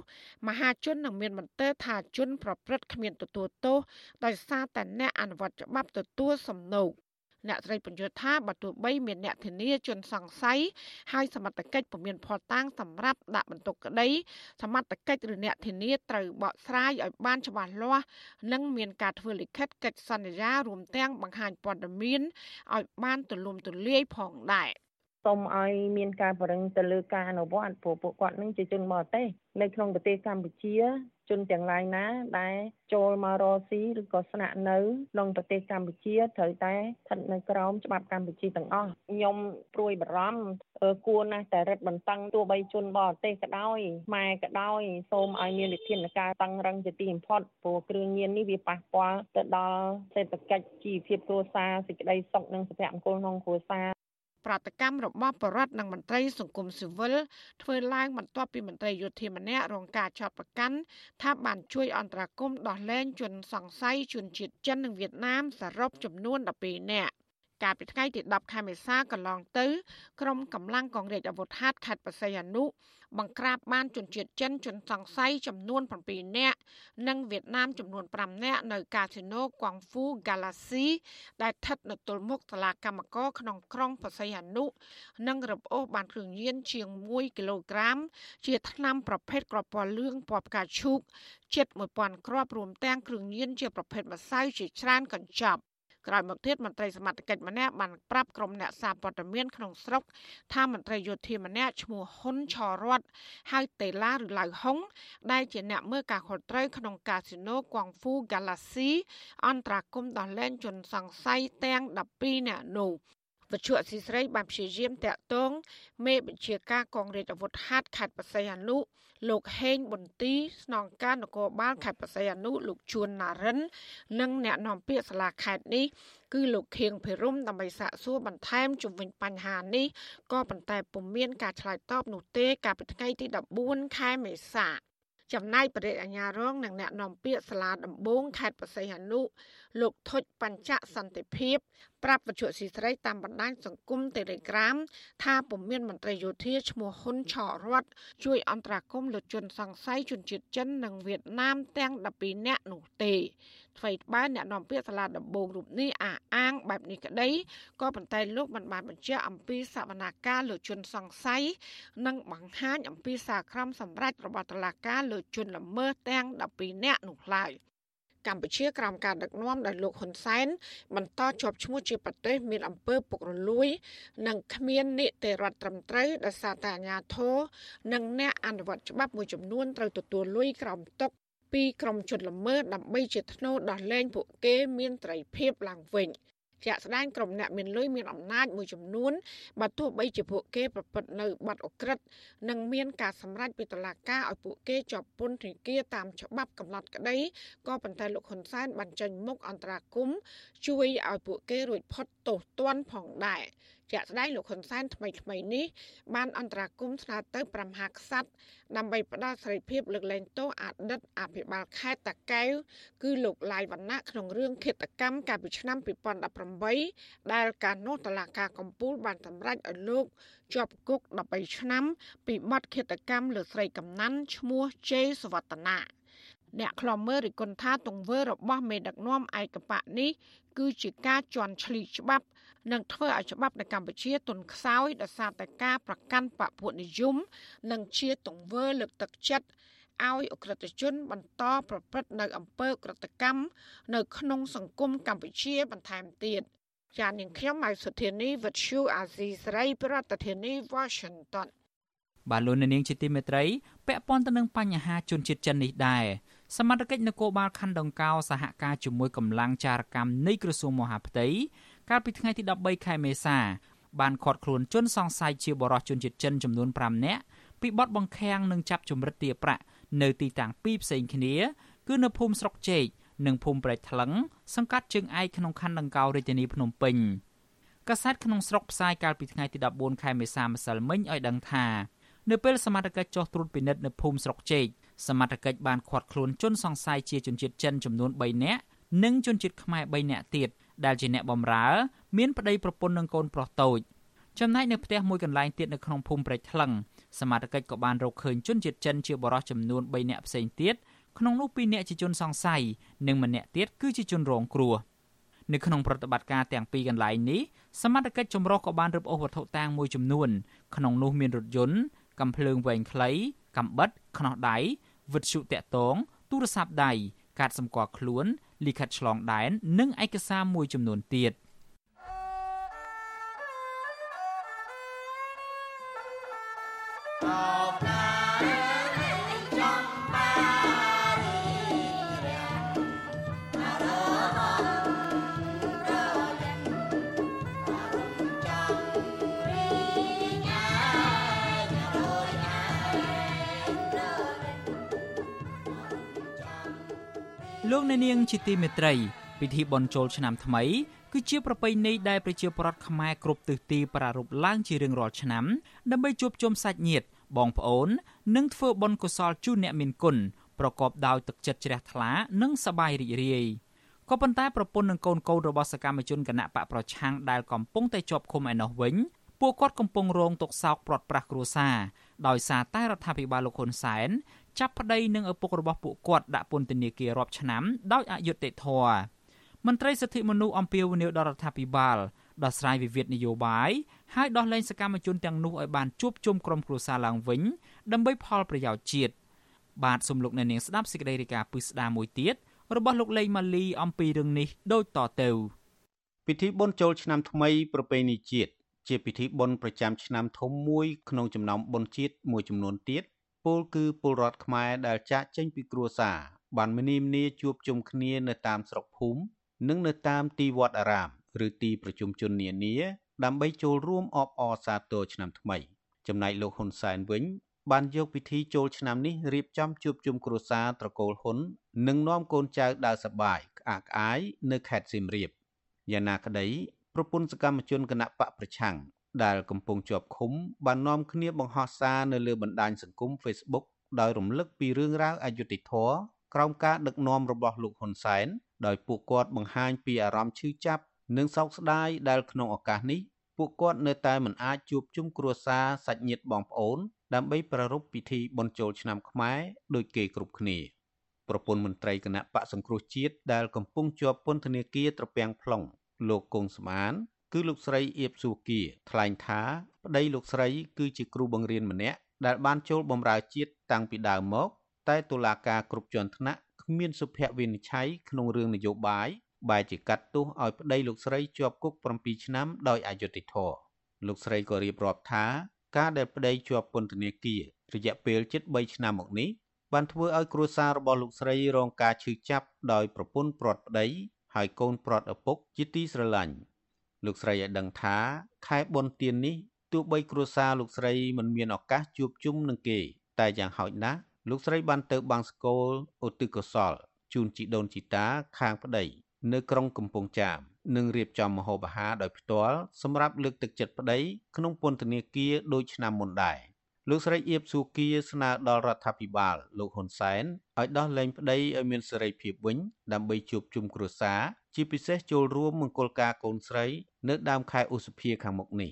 S: មហាជននឹងមានមន្ទិលថាជនប្រព្រឹត្តគ្មានទទួលទោសដោយសារតែអ្នកអនុវត្តច្បាប់ទទួលសំណូក អ្នកស្រីបញ្ជាក់ថាបើទោះបីមានអ្នកធានាជនសង្ស័យហើយសមត្ថកិច្ចពុំមានភស្តុតាងសម្រាប់ដាក់បន្ទុកក្តីសមត្ថកិច្ចឬអ្នកធានាត្រូវបកស្រាយឲ្យបានច្បាស់លាស់និងមានការធ្វើលិខិតកិច្ចសន្យារួមទាំងបង្ហាញព័ត៌មានឲ្យបានទូលំទូលាយផងដែរ
U: សូមឲ្យមានការបរិញ្ញទៅលើការអនុវត្តព្រោះពួកគាត់នឹងជាជនបរទេសនៅក្នុងប្រទេសកម្ពុជា ជនទាំងឡាយណាដែលចូលមករកស៊ីឬក៏ស្នាក់នៅក្នុងប្រទេសកម្ពុជាត្រូវតែស្ថិតនៅក្រោមច្បាប់កម្ពុជាទាំងអស់ខ្ញុំព្រួយបារម្ភគួរណាស់តែរឹតបន្តឹងទោះបីជនបរទេសក៏ដោយខ្មែរក៏ដោយសូមឲ្យមានវិធានការតឹងរឹងជាទីបំផុតព្រោះគ្រឿងញៀននេះវាប៉ះពាល់ទៅដល់សេដ្ឋកិច្ចជីវភាពគ្រួសារសេចក្តីសុខនិងសុភមង្គលក្នុងគ្រួសារ
S: ប្រតិកម្មរបស់បរដ្ឋនិងមន្ត្រីសង្គមស៊ីវិលធ្វើឡើងបន្ទាប់ពីមន្ត្រីយោធាម្នាក់រងការចោទប្រកាន់ថាបានជួយអន្តរាគមន៍ដោះលែងជនសង្ស័យជនជាតិចិននិងវៀតណាមសរុបចំនួន12នាក់ កាលពីថ្ងៃទី10ខែមេសាកន្លងទៅក្រុមកម្លាំងកងរាជអាវុធហត្ថខេត្តបរសៃអនុបង្ក្រាបបានជនជាតិចិនជនសង្ស័យចំនួន7នាក់និងវៀតណាមចំនួន5នាក់នៅកាស៊ីណូកងហ្វូ Galaxy ដែលស្ថិតនៅទល់មុខសាលាកម្មករក្នុងក្រុងបរសៃអនុនិងរឹបអូសបានគ្រឿងញៀនជាង1គីឡូក្រាម ជាថ្នាំប្រភេទគ្រាប់ពណ៌លឿងពណ៌ផ្កាឈូកជិត1000គ្រាប់រួមទាំងគ្រឿងញៀនជាប្រភេទម្សៅជាច្រើនកញ្ចប់ ក្រោយមកទៀតមន្ត្រីសមត្ថកិច្ចម្នាក់បានប្រាប់ក្រុមអ្នកសារព័ត៌មានក្នុងស្រុកថាមន្ត្រីយោធាម្នាក់ឈ្មោះហ៊ុនឆរតហៅតេឡាឬឡៅហុងដែលជាអ្នកមើលការខុសត្រូវក្នុងកាស៊ីណូកងហ្វូ Galaxy អន្តរាគមន៍ដោះលែងជនសង្ស័យទាំង12នាក់នោះ វិទ្យុអសីស្រីបានព្យាយាមតាក់ទងមេបញ្ជាការកងរាជអាវុធហត្ថខេត្តបរសៃអនុលោកហេងប៊ុនទីស្នងការនគរបាលខេត្តបរសៃអនុលោកជួនណារិន និងអ្នកនាំពាក្យសាលាខេត្តនេះគឺលោកខៀងភិរមដើម្បីសាកសួរបន្ថែមជុំវិញបញ្ហានេះក៏ប៉ុន្តែពុំមានការឆ្លើយតបនោះទេកាលពីថ្ងៃទី14ខែមេសាចំណែកបរិយាអាញារងនិងអ្នកនាំពាក្យសាលាដំបងខេត្តបរសៃអនុលោកថុចបញ្ចសន្តិភាព ប្រាប់វិទ្យុស៊ីស្រីតាមបណ្ដាញសង្គម Telegram ថាពុំមានមន្ត្រីយោធាឈ្មោះហ៊ុនឆរតជួយអន្តរាគមន៍លើជនសង្ស័យជនជាតិចិននិងវៀតណាមទាំង12នាក់នោះទេថ្មីត្បិតអ្នកនាំពាក្យសាលាដំបងរូបនេះអះអាងបែបនេះក្តីក៏ប៉ុន្តែលោកមិនបានបញ្ជាក់អំពីសវនាការលើជនសង្ស័យនិងបង្ហាញអំពីសារក្រមសម្រាប់របស់តុលាការលើជនល្មើសទាំង12នាក់នោះឡើយ។ កម្ពុជាក្រោមការដឹកនាំដោយលោកហ៊ុនសែនបន្តជាប់ឈ្មោះជាប្រទេសមានអំពើពុករលួយ និងគ្មាននីតិរដ្ឋត្រឹមត្រូវដោយសារតែអាជ្ញាធរនិងអ្នកអនុវត្តច្បាប់មួយចំនួនត្រូវទទួលលុយក្រោមតុពីក្រុមជនល្មើសដើម្បីជាធ្នូដោះលែងពួកគេមានត្រីភាពឡើងវិញ។ ជាក់ស្ដែងក្រុមអ្នកមានលុយមានអំណាចមួយចំនួនបើទោះបីជាពួកគេប្រព្រឹត្តនៅបាត់អក្រិតនិងមានការសម្រេចពីតុលាការឲ្យពួកគេជាប់ពន្ធនាគារតាមច្បាប់កំណត់ក្តីក៏ប៉ុន្តែលោកហ៊ុនសែនបានចេញមុខអន្តរាគមជួយឲ្យពួកគេរួចផុតទោសទណ្ឌផងដែរជាក់ស្ដែងលោកហ៊ុនសែនថ្មីថ្មីនេះបានអន្តរាគមស្នើទៅ5មហាក្សត្រដើម្បីផ្ដល់សេរីភាពលើកលែងទោសអតីតអភិបាលខេត្តតាកែវគឺលោកឡាយវណ្ណៈក្នុងរឿងឃាតកម្មកាលពីឆ្នាំ2018ដែលការនោះតឡាការកំពូលបានសម្រេចឲ្យលោកជាប់គុក13ឆ្នាំ ពីបទឃាតកម្មលើស្រីកំណាន់ឈ្មោះជេសវត្តនា អ្នកខ្លំមើលរិះគន់ថាទង្វើរបស់មេដឹកនាំឯកបៈនេះគឺជាការជន់ឈ្លីច្បាប់និងធ្វើឲ្យច្បាប់នៅកម្ពុជាទន់ខ្សោយដោយសារតែការប្រកាន់បពុនិយម និងជាទង្វើលើកទឹកចិត្តឲ្យអក្រិតជន បន្តប្រព្រឹត្តនៅអំពើក្រតកម្មនៅក្នុងសង្គមកម្ពុជាបន្ថែមទៀតចាននាងខ្ញុំម៉ៃសុធានីវិទ្យុអាស៊ីសេរីប្រធានាធិបតី Washington
A: បាទលោកនាងជាទីមេត្រីពាក់ព័ន្ធទៅនឹងបញ្ហាជនជាតិចិននេះដែរ សមត្ថកិច្ចនគរបាលខណ្ឌដង្កោសហការជាមួយកម្លាំងចារកម្មនៃក្រសួងមហាផ្ទៃកាលពីថ្ងៃទី13ខែមេសាបានឃាត់ខ្លួនជនសង្ស័យជាបរិសុទ្ធជនជាតិចិនចំនួន5នាក់ពីបទបង្ខាំងនិងចាប់ចម្រិតទារប្រាក់នៅទីតាំងពីរផ្សេងគ្នា គឺនៅភូមិស្រុកជែកនិងភូមិព្រែកថ្លឹងសង្កាត់ជើងឯកក្នុងខណ្ឌដង្កោរាជធានីភ្នំពេញកាសែតក្នុងស្រុកផ្សាយកាលពីថ្ងៃទី14ខែមេសាម្សិលមិញឲ្យដឹងថានៅពេលសមត្ថកិច្ចចោះត្រួតពិនិត្យនៅភូមិស្រុកជែក សមត្ថកិច្ចបានឃាត់ខ្លួនជនសង្ស័យជាជនជាតិចិនចំនួន3នាក់និងជនជាតិខ្មែរ3នាក់ទៀតដែលជាអ្នកបម្រើ មានប្តីប្រពន្ធនិងកូនប្រុសតូចចំណែកនៅផ្ទះមួយកន្លែងទៀតនៅក្នុងភូមិព្រែកថ្លឹងសមត្ថកិច្ចក៏បានរកឃើញជនជាតិចិនជាបរិសុទ្ធចំនួន3នាក់ផ្សេងទៀតក្នុងនោះ2នាក់ជាជនសង្ស័យនិងម្នាក់ទៀតគឺជាជនរងគ្រោះនៅក្នុងប្រតិបត្តិការទាំងពីរកន្លែងនេះសមត្ថកិច្ចចម្រុះក៏បានរឹបអូសវត្ថុតាងមួយចំនួនក្នុងនោះមានរថយន្តកំភ្លើងវែងខ្លីកំបិតខ្នោះដៃ វិទ្យុតាក់ទងទូរស័ព្ទដៃកាតសម្គាល់ខ្លួនលិខិតឆ្លងដែននិងឯកសារមួយចំនួនទៀត លោកអ្នកនាងជាទីមេត្រីពិធីបុណ្យចូលឆ្នាំថ្មីគឺជាប្រពៃណីដែលប្រជាពលរដ្ឋខ្មែរគ្រប់ទិសទីប្រារព្ធឡើងជារៀងរាល់ឆ្នាំដើម្បីជួបជុំសាច់ញាតិបងប្អូន និងធ្វើបុណ្យកុសលជូនអ្នកមានគុណប្រកបដោយទឹកចិត្តជ្រះថ្លា និងសប្បាយរីករាយក៏ប៉ុន្តែប្រពន្ធនិងកូនកូនរបស់សកម្មជនគណៈបកប្រឆាំងដែលកំពុងតែជាប់ឃុំឯណោះវិញពួកគាត់កំពុងរងទុក្ខសោកព្រាត់ប្រាសគ្រួសារដោយសារតែរដ្ឋាភិបាលលោកហ៊ុនសែន ចាប់ប្តីនិងឪពុករបស់ពួកគាត់ដាក់ពន្ធនាគាររាប់ឆ្នាំដោយអយុត្តិធម៌មន្ត្រីសិទ្ធិមនុស្សអំពាវនាវដល់រដ្ឋាភិបាលដោះស្រាយវិវាទនយោបាយហើយដោះលែងសកម្មជនទាំងនោះឲ្យបានជួបជុំក្រុមគ្រួសារឡើងវិញដើម្បីផលប្រយោជន៍ជាតិបាទសំលោកអ្នកនាងស្ដាប់សេចក្តីរាយការណ៍ពឹស្ដាមួយទៀតរបស់លោកលេងម៉ាលីអំពីរឿងនេះដូចតទៅ
R: ពិធីបុណ្យចូលឆ្នាំថ្មីប្រពៃណីជាតិជាពិធីបុណ្យប្រចាំឆ្នាំធំមួយក្នុងចំណោមបុណ្យជាតិមួយចំនួនទៀត ពលគឺពលរដ្ឋខ្មែរដែលចាកចេញពីគ្រួសារបានមនីមនីជួបជុំគ្នានៅតាមស្រុកភូមិនិងនៅតាមទីវត្តអារាម ឬទីប្រជុំជននានា ដើម្បីចូលរួមអបអរសាទរឆ្នាំថ្មី ចំណែកលោកហ៊ុនសែនវិញ បានយកពិធីចូលឆ្នាំនេះរៀបចំជួបជុំគ្រួសារត្រកូលហ៊ុននិងនាំកូនចៅដើរសប្បាយក្អាកក្អាយនៅខេត្តសៀមរាបយ៉ាងណាក្តីប្រពន្ធសកម្មជនគណៈបកប្រឆាំង ដែលកំពុងជាប់ឃុំបាននាំគ្នាបង្ហោះសារនៅលើបណ្ដាញសង្គម Facebook ដោយរំលឹកពីរឿងរ៉ាវអយុត្តិធម៌ក្រោមការដឹកនាំរបស់លោកហ៊ុនសែនដោយពួកគាត់បង្ហាញពីអារម្មណ៍ឈឺចាប់និងសោកស្ដាយដែលក្នុងឱកាសនេះពួកគាត់នៅតែមិនអាចជួបជុំគ្រួសារសាច់ញាតិបងប្អូន ដើម្បីប្រារព្ធពិធីបុណ្យចូលឆ្នាំខ្មែរដូចគេគ្រប់គ្នាប្រពន្ធមន្ត្រីគណៈបកសង្គ្រោះជាតិដែលកំពុងជាប់ពន្ធនាគារត្រពាំង plong លោកគង់ស្មាន គឺលោកស្រីអៀបសួគាថ្លែងថាប្តីលោកស្រី គឺជាគ្រូបង្រៀនម្នាក់ដែលបានចូលបម្រើជាតិតាំងពីដើមមក តែតុលាការគ្រប់ជាន់ថ្នាក់គ្មានសុភវិនិច្ឆ័យក្នុងរឿងនយោបាយបែរជាកាត់ទោសឲ្យប្តីលោកស្រីជាប់គុក7ឆ្នាំដោយអយុត្តិធម៌លោកស្រីក៏រៀបរាប់ថាការដែលប្តីជាប់ពន្ធនាគាររយៈពេលជិត3ឆ្នាំមកនេះបានធ្វើឲ្យគ្រួសាររបស់លោកស្រីរងការឈឺចាប់ដោយប្រពន្ធព្រាត់ប្តីហើយកូនព្រាត់ឪពុកជាទីស្រឡាញ់ លោកស្រីឲ្យដឹងថាខែបុណ្យទាននេះទោះបីគ្រួសារលោកស្រីមិនមានឱកាសជួបជុំនឹងគេ តែយ៉ាងហោចណាស់លោកស្រីបានទៅបាំងស្កូលឧទ្ទិសកុសលជូនជីដូនជីតាខាងប្តីនៅក្រុងកំពង់ចាមនិងរៀបចំមហោបអាហារដោយផ្ទាល់សម្រាប់លើកទឹកចិត្តប្តីក្នុងពន្ធនាគារដូចឆ្នាំមុនដែរលោកស្រីអៀបស៊ូគាស្នើដល់រដ្ឋាភិបាលលោកហ៊ុនសែនឲ្យដោះលែងប្តីឲ្យមានសេរីភាពវិញដើម្បីជួបជុំគ្រួសារ ជាពិសេសចូលរួមមង្គលការកូនស្រី នៅដើមខែឧសភាខាងមុខនេះ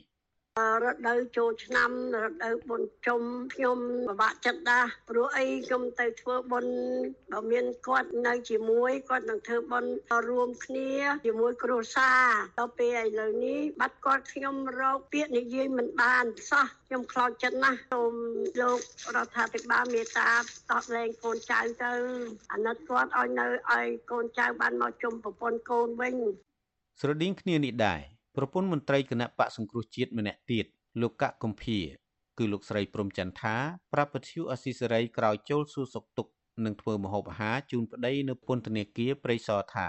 V: រដូវចូលឆ្នាំរដូវបុណ្យជុំខ្ញុំពិបាកចិត្តដែរព្រោះអីខ្ញុំទៅធ្វើបុណ្យបើមានគាត់នៅជាមួយគាត់នឹងធ្វើបុណ្យរួមគ្នាជាមួយគ្រួសារដល់ពេលឥឡូវនេះបាត់គាត់ខ្ញុំរកពាក្យនិយាយមិនបានសោះខ្ញុំខ្លោចចិត្តណាស់សូមលោករដ្ឋាភិបាលមេត្តាតបលែងកូនចៅទៅអាណិតគាត់ឲ្យនៅឲ្យកូនចៅបានមកជុំប្រពន្ធកូនវិញ
R: ស្រដៀងគ្នានេះដែរ ប្រពន្ធមន្ត្រីគណៈបកសង្គ្រោះជាតិម្នាក់ទៀតលោកកកកំភៀគឺលោកស្រីព្រំចន្ទថាប្រាប់ពធ្យុអស៊ីសេរីក្រោយចូលសួរសុខទុក្ខនិងធ្វើម្ហូបអាហារជូនប្តីនៅពន្ធនាគារព្រៃសរថា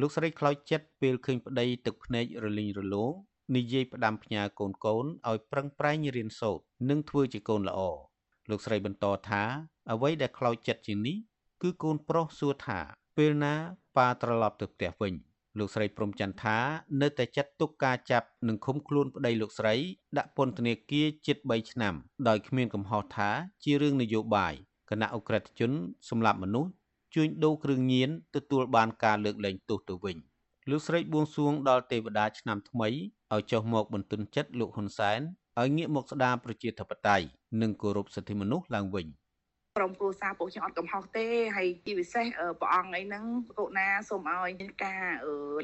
R: លោកស្រីខ្លោចចិត្តពេលឃើញប្តីទឹកភ្នែករលីងរលោងនិយាយផ្ដាំផ្ញើកូនកូនឲ្យប្រឹងប្រែងរៀនសូត្រនិងធ្វើជាកូនល្អលោកស្រីបន្តថាអ្វីដែលខ្លោចចិត្តជាងនេះគឺកូនប្រុសសួរថាពេលណាប៉ាត្រឡប់ទៅផ្ទះវិញ លោកស្រីព្រំចន្ទថានៅតែចាត់ទុកការចាប់និងឃុំខ្លួនប្តីលោកស្រី ដាក់ពន្ធនាគារជិត3ឆ្នាំដោយគ្មានកំហុសថាជារឿងនយោបាយគណៈអ ுக ្រិតជនសម្លាប់មនុស្សជួញដូរគ្រឿងញៀនទទួលបានការលើកលែងទោសទៅវិញលោកស្រីបួងសួងដល់ទេវតាឆ្នាំថ្មីឲ្យចុះមកបន្ទន់ចិត្តលោកហ៊ុនសែនឲ្យងាកមកស្ដារប្រជាធិបតេយ្យនិងគោរពសិទ្ធិមនុស្សឡើងវិញ។
W: ក្រុមគ្រួសារពួកខ្ញុំអត់កំហុសទេហើយជាពិសេសព្រះអង្គអីហ្នឹងកូនណាសូមឲ្យមានការ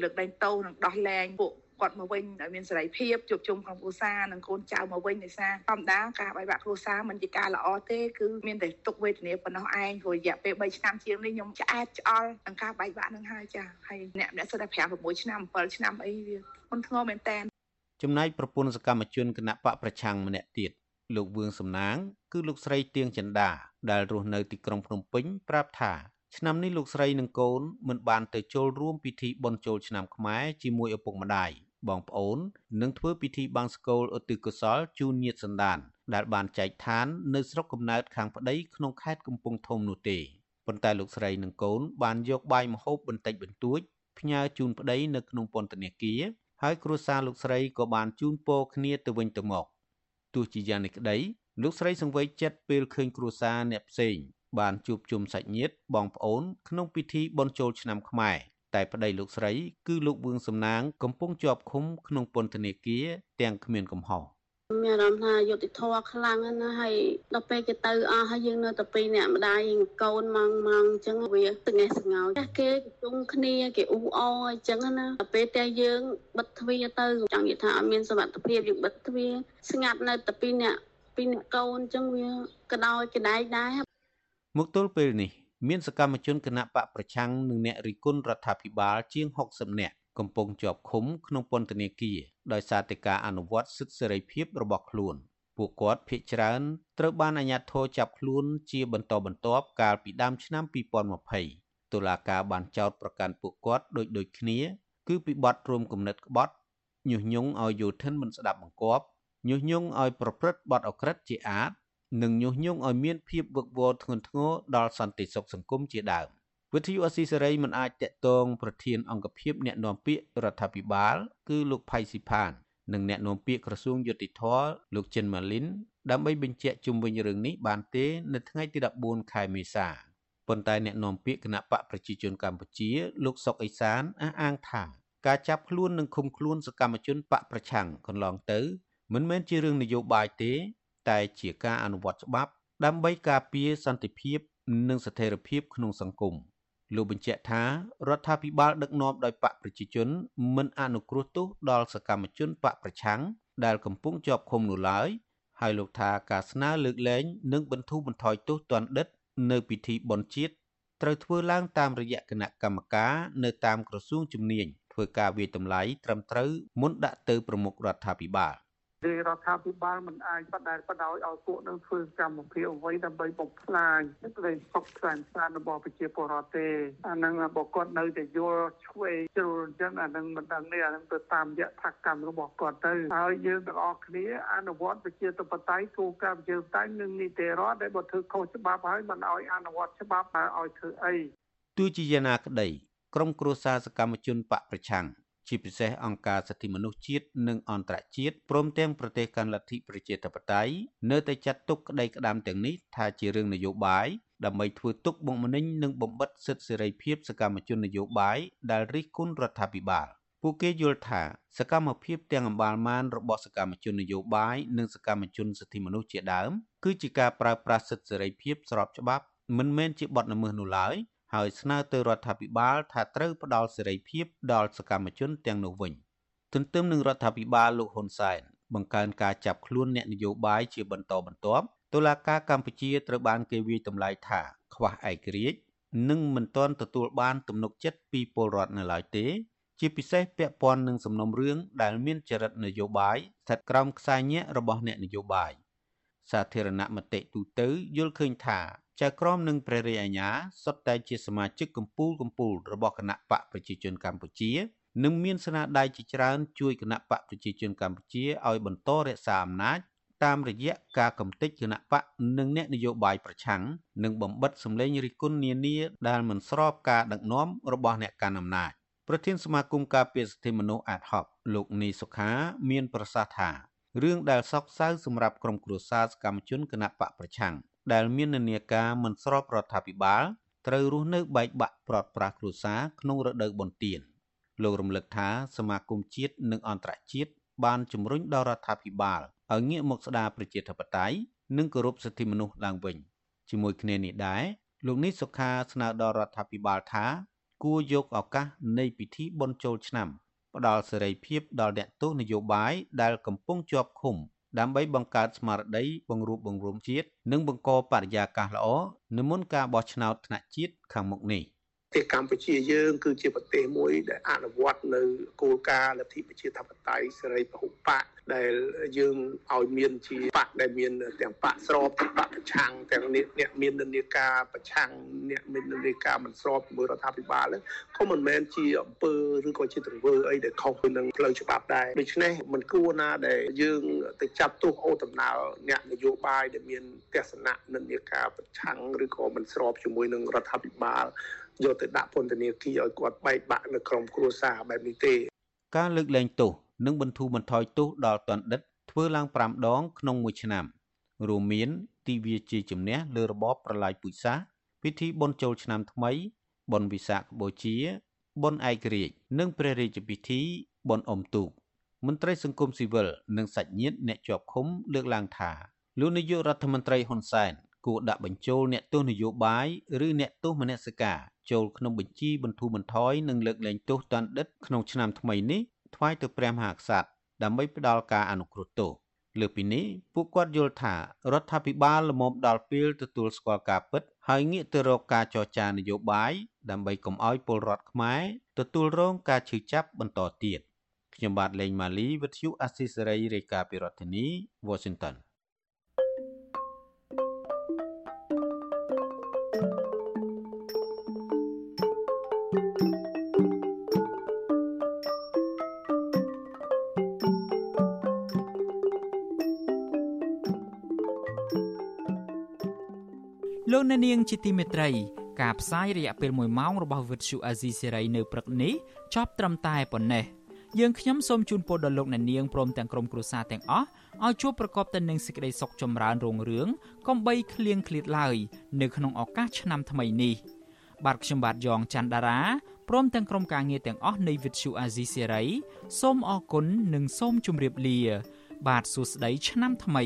W: លើកលែងទោសនិងដោះលែងពួកគាត់មកវិញឲ្យមានសេរីភាពជួបជុំក្រុមគ្រួសារនិងកូនចៅមកវិញដោយសារធម្មតាការបែកបាក់គ្រួសារមិនជាការល្អទេគឺមានតែទុកវេទនាប៉ុណ្ណោះឯងព្រោះរយៈពេល3ឆ្នាំជាងនេះខ្ញុំឆ្អែតឆ្អល់នឹងការបែកបាក់នឹងហើយចាហើយអ្នកម្នាក់សិតតែ5 6ឆ្នាំ7ឆ្នាំអីវាធ្ងន់ធ្ងរមែនតើ
R: ចំណែកប្រពន្ធសកម្មជនគណៈបកប្រឆាំងម្នាក់ទៀតលោកវឿងសំណាង គឺលោកស្រីទៀងចិន្តា ដែលរស់នៅទីក្រុងភ្នំពេញប្រាប់ថាឆ្នាំនេះលោកស្រីនិងកូនមិនបានទៅចូលរួមពិធីបុណ្យចូលឆ្នាំខ្មែរជាមួយឪពុកម្ដាយបងប្អូននិងធ្វើពិធីបង្សកូលឧទ្ទិសកុសលជូនញាតិសន្តាន ដែលបានចែកឋាននៅស្រុកកំណើតខាងប្តីក្នុងខេត្តកំពង់ធំនោះទេប៉ុន្តែលោកស្រីនិងកូនបានយកបាយម្ហូបបន្តិចបន្តួចផ្ញើជូនប្តីនៅក្នុងពន្ធនាគារហើយគ្រួសារលោកស្រីក៏បានជូនពរគ្នាទៅវិញទៅមកទោះជាយ៉ាងនេះក្តី លោកស្រីសង្វេគចិត្តពេលឃើញគ្រួសារអ្នកផ្សេងបានជួបជុំសាច់ញាតិបងប្អូនក្នុងពិធីបុណ្យចូលឆ្នាំខ្មែរតែប្តីលោកស្រីគឺលោកវឿងសំណាងកំពុងជាប់ឃុំក្នុងពន្ធនាគារទាំងគ្មានកំហុស
V: មានអារម្មណ៍ថាយុតិធម៌ខ្លាំងណាស់ហើយដល់ពេលគេទៅអស់ហើយយើងនៅតែពីរអ្នកម្ដាយកូនម៉ងម៉ងអញ្ចឹងវាស្ងេះស្ងោចគេជុំគ្នាគេអ៊ូអអញ្ចឹងណាដល់ពេលតែយើងបិទទ្វារទៅចង់និយាយថាអត់មានសុវត្ថិភាពយើងបិទទ្វារស្ងាត់នៅតែពីរអ្នក ពីអ្នកកូនអញ្ចឹងវាក៏ដោយកដែកដែរ
R: មកទល់ពេលនេះមានសកម្មជនគណៈបកប្រឆាំងនិងអ្នករិះគន់រដ្ឋាភិបាលជាង60នាក់កំពុងជាប់ឃុំក្នុងពន្ធនាគារដោយសារតែការអនុវត្តសិទ្ធិសេរីភាពរបស់ខ្លួនពួកគាត់ភ័យច្រើនត្រូវបានអាជ្ញាធរចាប់ខ្លួនជាបន្តបន្ទាប់កាលពីដើមឆ្នាំ2020តុលាការបានចោទប្រកាន់ពួកគាត់ដូចដូចគ្នា គឺពីបទរួមគំនិតក្បត់ញុះញង់ឲ្យយោធិនមិនស្ដាប់បង្គាប់ ញុះញង់ឲ្យប្រព្រឹត្តបទអក្រិតជាអាតនិងញុះញង់ឲ្យមានភាពវឹកវរធ្ងន់ធ្ងរដល់សន្តិសុខសង្គមជាដើមវិទ្យុអស៊ីសេរីមិនអាចតាក់ទងប្រធានអង្គភិបអ្នកនាំពាក្យរដ្ឋាភិបាល គឺលោកផៃស៊ីផាន និងអ្នកនាំពាក្យក្រសួងយុតិធធលោកចិនម៉ាលីនដើម្បីបញ្ជាក់ជុំវិញរឿងនេះបានទេនៅថ្ងៃទី14ខែមេសាប៉ុន្តែអ្នកនាំពាក្យគណៈបកប្រជាជនកម្ពុជា លោកសុកអេសានអះអាងថាការចាប់ខ្លួននិងឃុំខ្លួនសកម្មជនបកប្រឆាំងកន្លងទៅ មិនមែនជារឿងនយោបាយទេ តែជាការអនុវត្តច្បាប់ ដើម្បីការពារសន្តិភាព និងស្ថិរភាពក្នុងសង្គមលោកបញ្ជាក់ថារដ្ឋាភិបាលដឹកនាំដោយបកប្រជាជន មិនអនុគ្រោះទោសដល់សកម្មជនបកប្រឆាំងដែលកំពុងជាប់ឃុំនោះឡើយហើយលោកថាការស្នើលើកលែងនិងបន្ធូរបន្ថយទោសទណ្ឌិត នៅពិធីបុណ្យជាតិត្រូវធ្វើឡើងតាមរយៈគណៈកម្មការនៅតាមក្រសួងជំនាញធ្វើការវិយតម្លៃត្រឹមត្រូវមុនដាក់ទៅប្រមុខរដ្ឋាភិបាល។
X: រាជរដ្ឋាភិបាលមិនអាចបដិបដោយឲ្យពួកនឹងធ្វើកម្មភាពអ្វីដើម្បីបំផ្លាញក្តីសុខសាន្តសានរបស់ប្រជាពលរដ្ឋទេអានឹងបើគាត់នៅតែយល់ឆ្វេងជ្រុលអញ្ចឹងអានឹងមិនដឹងទេអានឹងទៅតាមយថាកម្មរបស់គាត់ទៅហើយយើងទាំងអស់គ្នាអនុវត្តប្រជាធិបតេយ្យគោលការណ៍ប្រជាធិបតេយ្យនិងនីតិរដ្ឋដែលបើធ្វើខុសច្បាប់ហើយមិនឲ្យអនុវត្តច្បាប់ឲ្យធ្វើអី
R: ទោះជាយ៉ាងណាក្តីក្រមគ្រួសារសកម្មជនបកប្រឆាំង ជាពិសេសអង្គការសិទ្ធិមនុស្សជាតិនិងអន្តរជាតិព្រមទាំងប្រទេសកាន់លទ្ធិប្រជាធិបតេយ្យនៅតែចាត់ទុកក្តីក្តាមទាំងនេះថាជារឿងនយោបាយដើម្បីធ្វើទុកបុកម្នេញនិងបំបិតសិទ្ធិសេរីភាពសកម្មជននយោបាយដែលរិះគន់រដ្ឋាភិបាលពួកគេយល់ថាសកម្មភាពទាំងអម្បាលម៉ានរបស់សកម្មជននយោបាយនិងសកម្មជនសិទ្ធិមនុស្សជាដើមគឺជាការប្រើប្រាស់សិទ្ធិសេរីភាពស្របច្បាប់មិនមែនជាបទល្មើសនោះឡើយ ហើយស្នើទៅរដ្ឋាភិបាលថាត្រូវផ្ដល់សេរីភាពដល់សកម្មជនទាំងនោះវិញទន្ទឹមនឹងរដ្ឋាភិបាលលោកហ៊ុនសែនបង្កើនការចាប់ខ្លួនអ្នកនយោបាយជាបន្តបន្ទាប់តុលាការកម្ពុជាត្រូវបានគេវាយតម្លៃថាខ្វះឯករាជ្យនិងមិនទាន់ទទួលបានទំនុកចិត្តពីពលរដ្ឋនៅឡើយទេ ជាពិសេសពាក់ព័ន្ធនឹងសំណុំរឿងដែលមានចរិតនយោបាយស្ថិតក្រោមខ្សែញាក់របស់អ្នកនយោបាយសាធារណមតិទូទៅយល់ឃើញថា ចៅក្រមនិងព្រះរាជអាជ្ញាសុទ្ធតែជាសមាជិកកម្ពុជាកម្ពុជារបស់គណៈបកប្រជាជនកម្ពុជានិងមានស្នាដៃជាច្រើនជួយគណៈបកប្រជាជនកម្ពុជាឲ្យបន្តរក្សាអំណាចតាមរយៈការកំទេចគណៈបកនិងអ្នកនយោបាយប្រឆាំងនិងបំបិតសម្លេងរិះគន់នានាដែលមិនស្របការដឹកនាំរបស់អ្នកកាន់អំណាចប្រធានសមាគមការពារសិទ្ធិមនុស្សអាតហុកលោកនីសុខាមានប្រសាសន៍ថារឿងដែលសោកសៅសម្រាប់ក្រុមគ្រួសារសកម្មជនគណៈបកប្រឆាំង ដែលមាននានាការមិនស្របរដ្ឋាភិបាលត្រូវរស់នៅបែកបាក់ប្រត់ប្រាស់គ្រួសារក្នុងរដូវបុណ្យទានលោករំលឹកថាសមាគមជាតិនិងអន្តរជាតិបានជំរុញដល់រដ្ឋាភិបាលឲ្យងាកមកស្ដារប្រជាធិបតេយ្យនិងគោរពសិទ្ធិមនុស្សឡើងវិញជាមួយគ្នានេះដែរលោកនេះសុខាស្នើដល់រដ្ឋាភិបាលថាគួរយកឱកាសនៃពិធីបុណ្យចូលឆ្នាំផ្ដល់សេរីភាពដល់អ្នកទោសនយោបាយដែលកំពុងជាប់ឃុំ ដើម្បីបង្កើតស្មារតីបង្រួបបង្រួមជាតិនិងបង្កបរិយាកាសល្អនៅមុនការបោះឆ្នោតថ្នាក់ជាតិខាងមុខនេះ។
X: ប្រ ទេសកម្ពុជាយើង គឺជាប្រទេសមួយដែលអនុវត្តនៅគោលការណ៍លទ្ធិប្រជាធិបតេយ្យសេរីពហុបកដែលយើងឲ្យមានជាបកដែលមានទាំងបកស្របទាំងបកប្រឆាំងទាំងអ្នកមាននិន្នាការប្រឆាំងអ្នកមាននិន្នាការមិនស្របជាមួយរដ្ឋាភិបាលក៏មិនមែនជាអំពើឬក៏ជាទង្វើអីដែលខុសពីនឹងផ្លូវច្បាប់ដែរដូច្នេះមិនគួរណាដែលយើងទៅចាប់ទោសអូដំណើរអ្នកនយោបាយដែលមានទស្សនៈនិន្នាការប្រឆាំងឬក៏មិនស្របជាមួយនឹងរដ្ឋាភិបាល យកទៅដាក់ពន្ធនាគារឲ្យគាត់បែកបាក់នៅក្រុមគ្រួសារបែបនេះទេ
R: ការលើកលែងទោសនិងបន្ធូរបន្ថយទោសដល់តន្តិតធ្វើឡើង5ដងក្នុងមួយឆ្នាំរួមមានទីវាជាជំនះលើរបបប្រឡាយពូជសាសន៍ពិធីបុណ្យចូលឆ្នាំថ្មីបុណ្យវិសាខបូជាបុណ្យឯករាជ្យនិងព្រះរាជពិធីបុណ្យអុំទូកមន្ត្រីសង្គមស៊ីវិលនិងសាច់ញាតិអ្នកជាប់ឃុំលើកឡើងថាលោកនាយករដ្ឋមន្ត្រីហ៊ុនសែន គួរដាក់បញ្ចូលអ្នកទោសនយោបាយឬអ្នកទោសមនសិការចូលក្នុងបញ្ជីបន្ធូរបន្ថយនិងលើកលែងទោសទណ្ឌិតក្នុងឆ្នាំថ្មីនេះថ្វាយទៅព្រះមហាក្សត្រដើម្បីផ្ដល់ការអនុគ្រោះទោសលើពីនេះពួកគាត់យល់ថារដ្ឋាភិបាលលំមដល់ពេលទទួលស្គាល់ការពិត ហើយងាកទៅរកការចរចានយោបាយដើម្បីកុំឲ្យពលរដ្ឋខ្មែរទទួលរងការឈឺចាប់បន្តទៀតខ្ញុំបាទលេងម៉ាលីវិទ្យុអាស៊ីសេរីរាយការណ៍ពីរដ្ឋធានី Washington
A: លោកអ្នកនាងជាទីមេត្រីការផ្សាយរយៈពេល1ម៉ោងរបស់វិទ្យុអាស៊ីសេរីនៅព្រឹកនេះចប់ត្រឹមតែប៉ុណ្ណេះយើងខ្ញុំសូមជូនពរដល់លោកអ្នកនាងព្រមទាំងក្រុមគ្រួសារទាំងអស់ឲ្យជួបប្រកបតែនឹងសេចក្តីសុខចម្រើនរុងរឿងកុំបីឃ្លៀងឃ្លាតឡើយនៅក្នុងឱកាសឆ្នាំថ្មីនេះ បាទខ្ញុំបាទយ៉ងច័ន្ទដារាព្រមទាំងក្រុមការងារទាំងអស់នៃវិទ្យុអាស៊ីសេរីសូមអរគុណនិងសូមជម្រាបលា បាទសួស្តីឆ្នាំថ្មី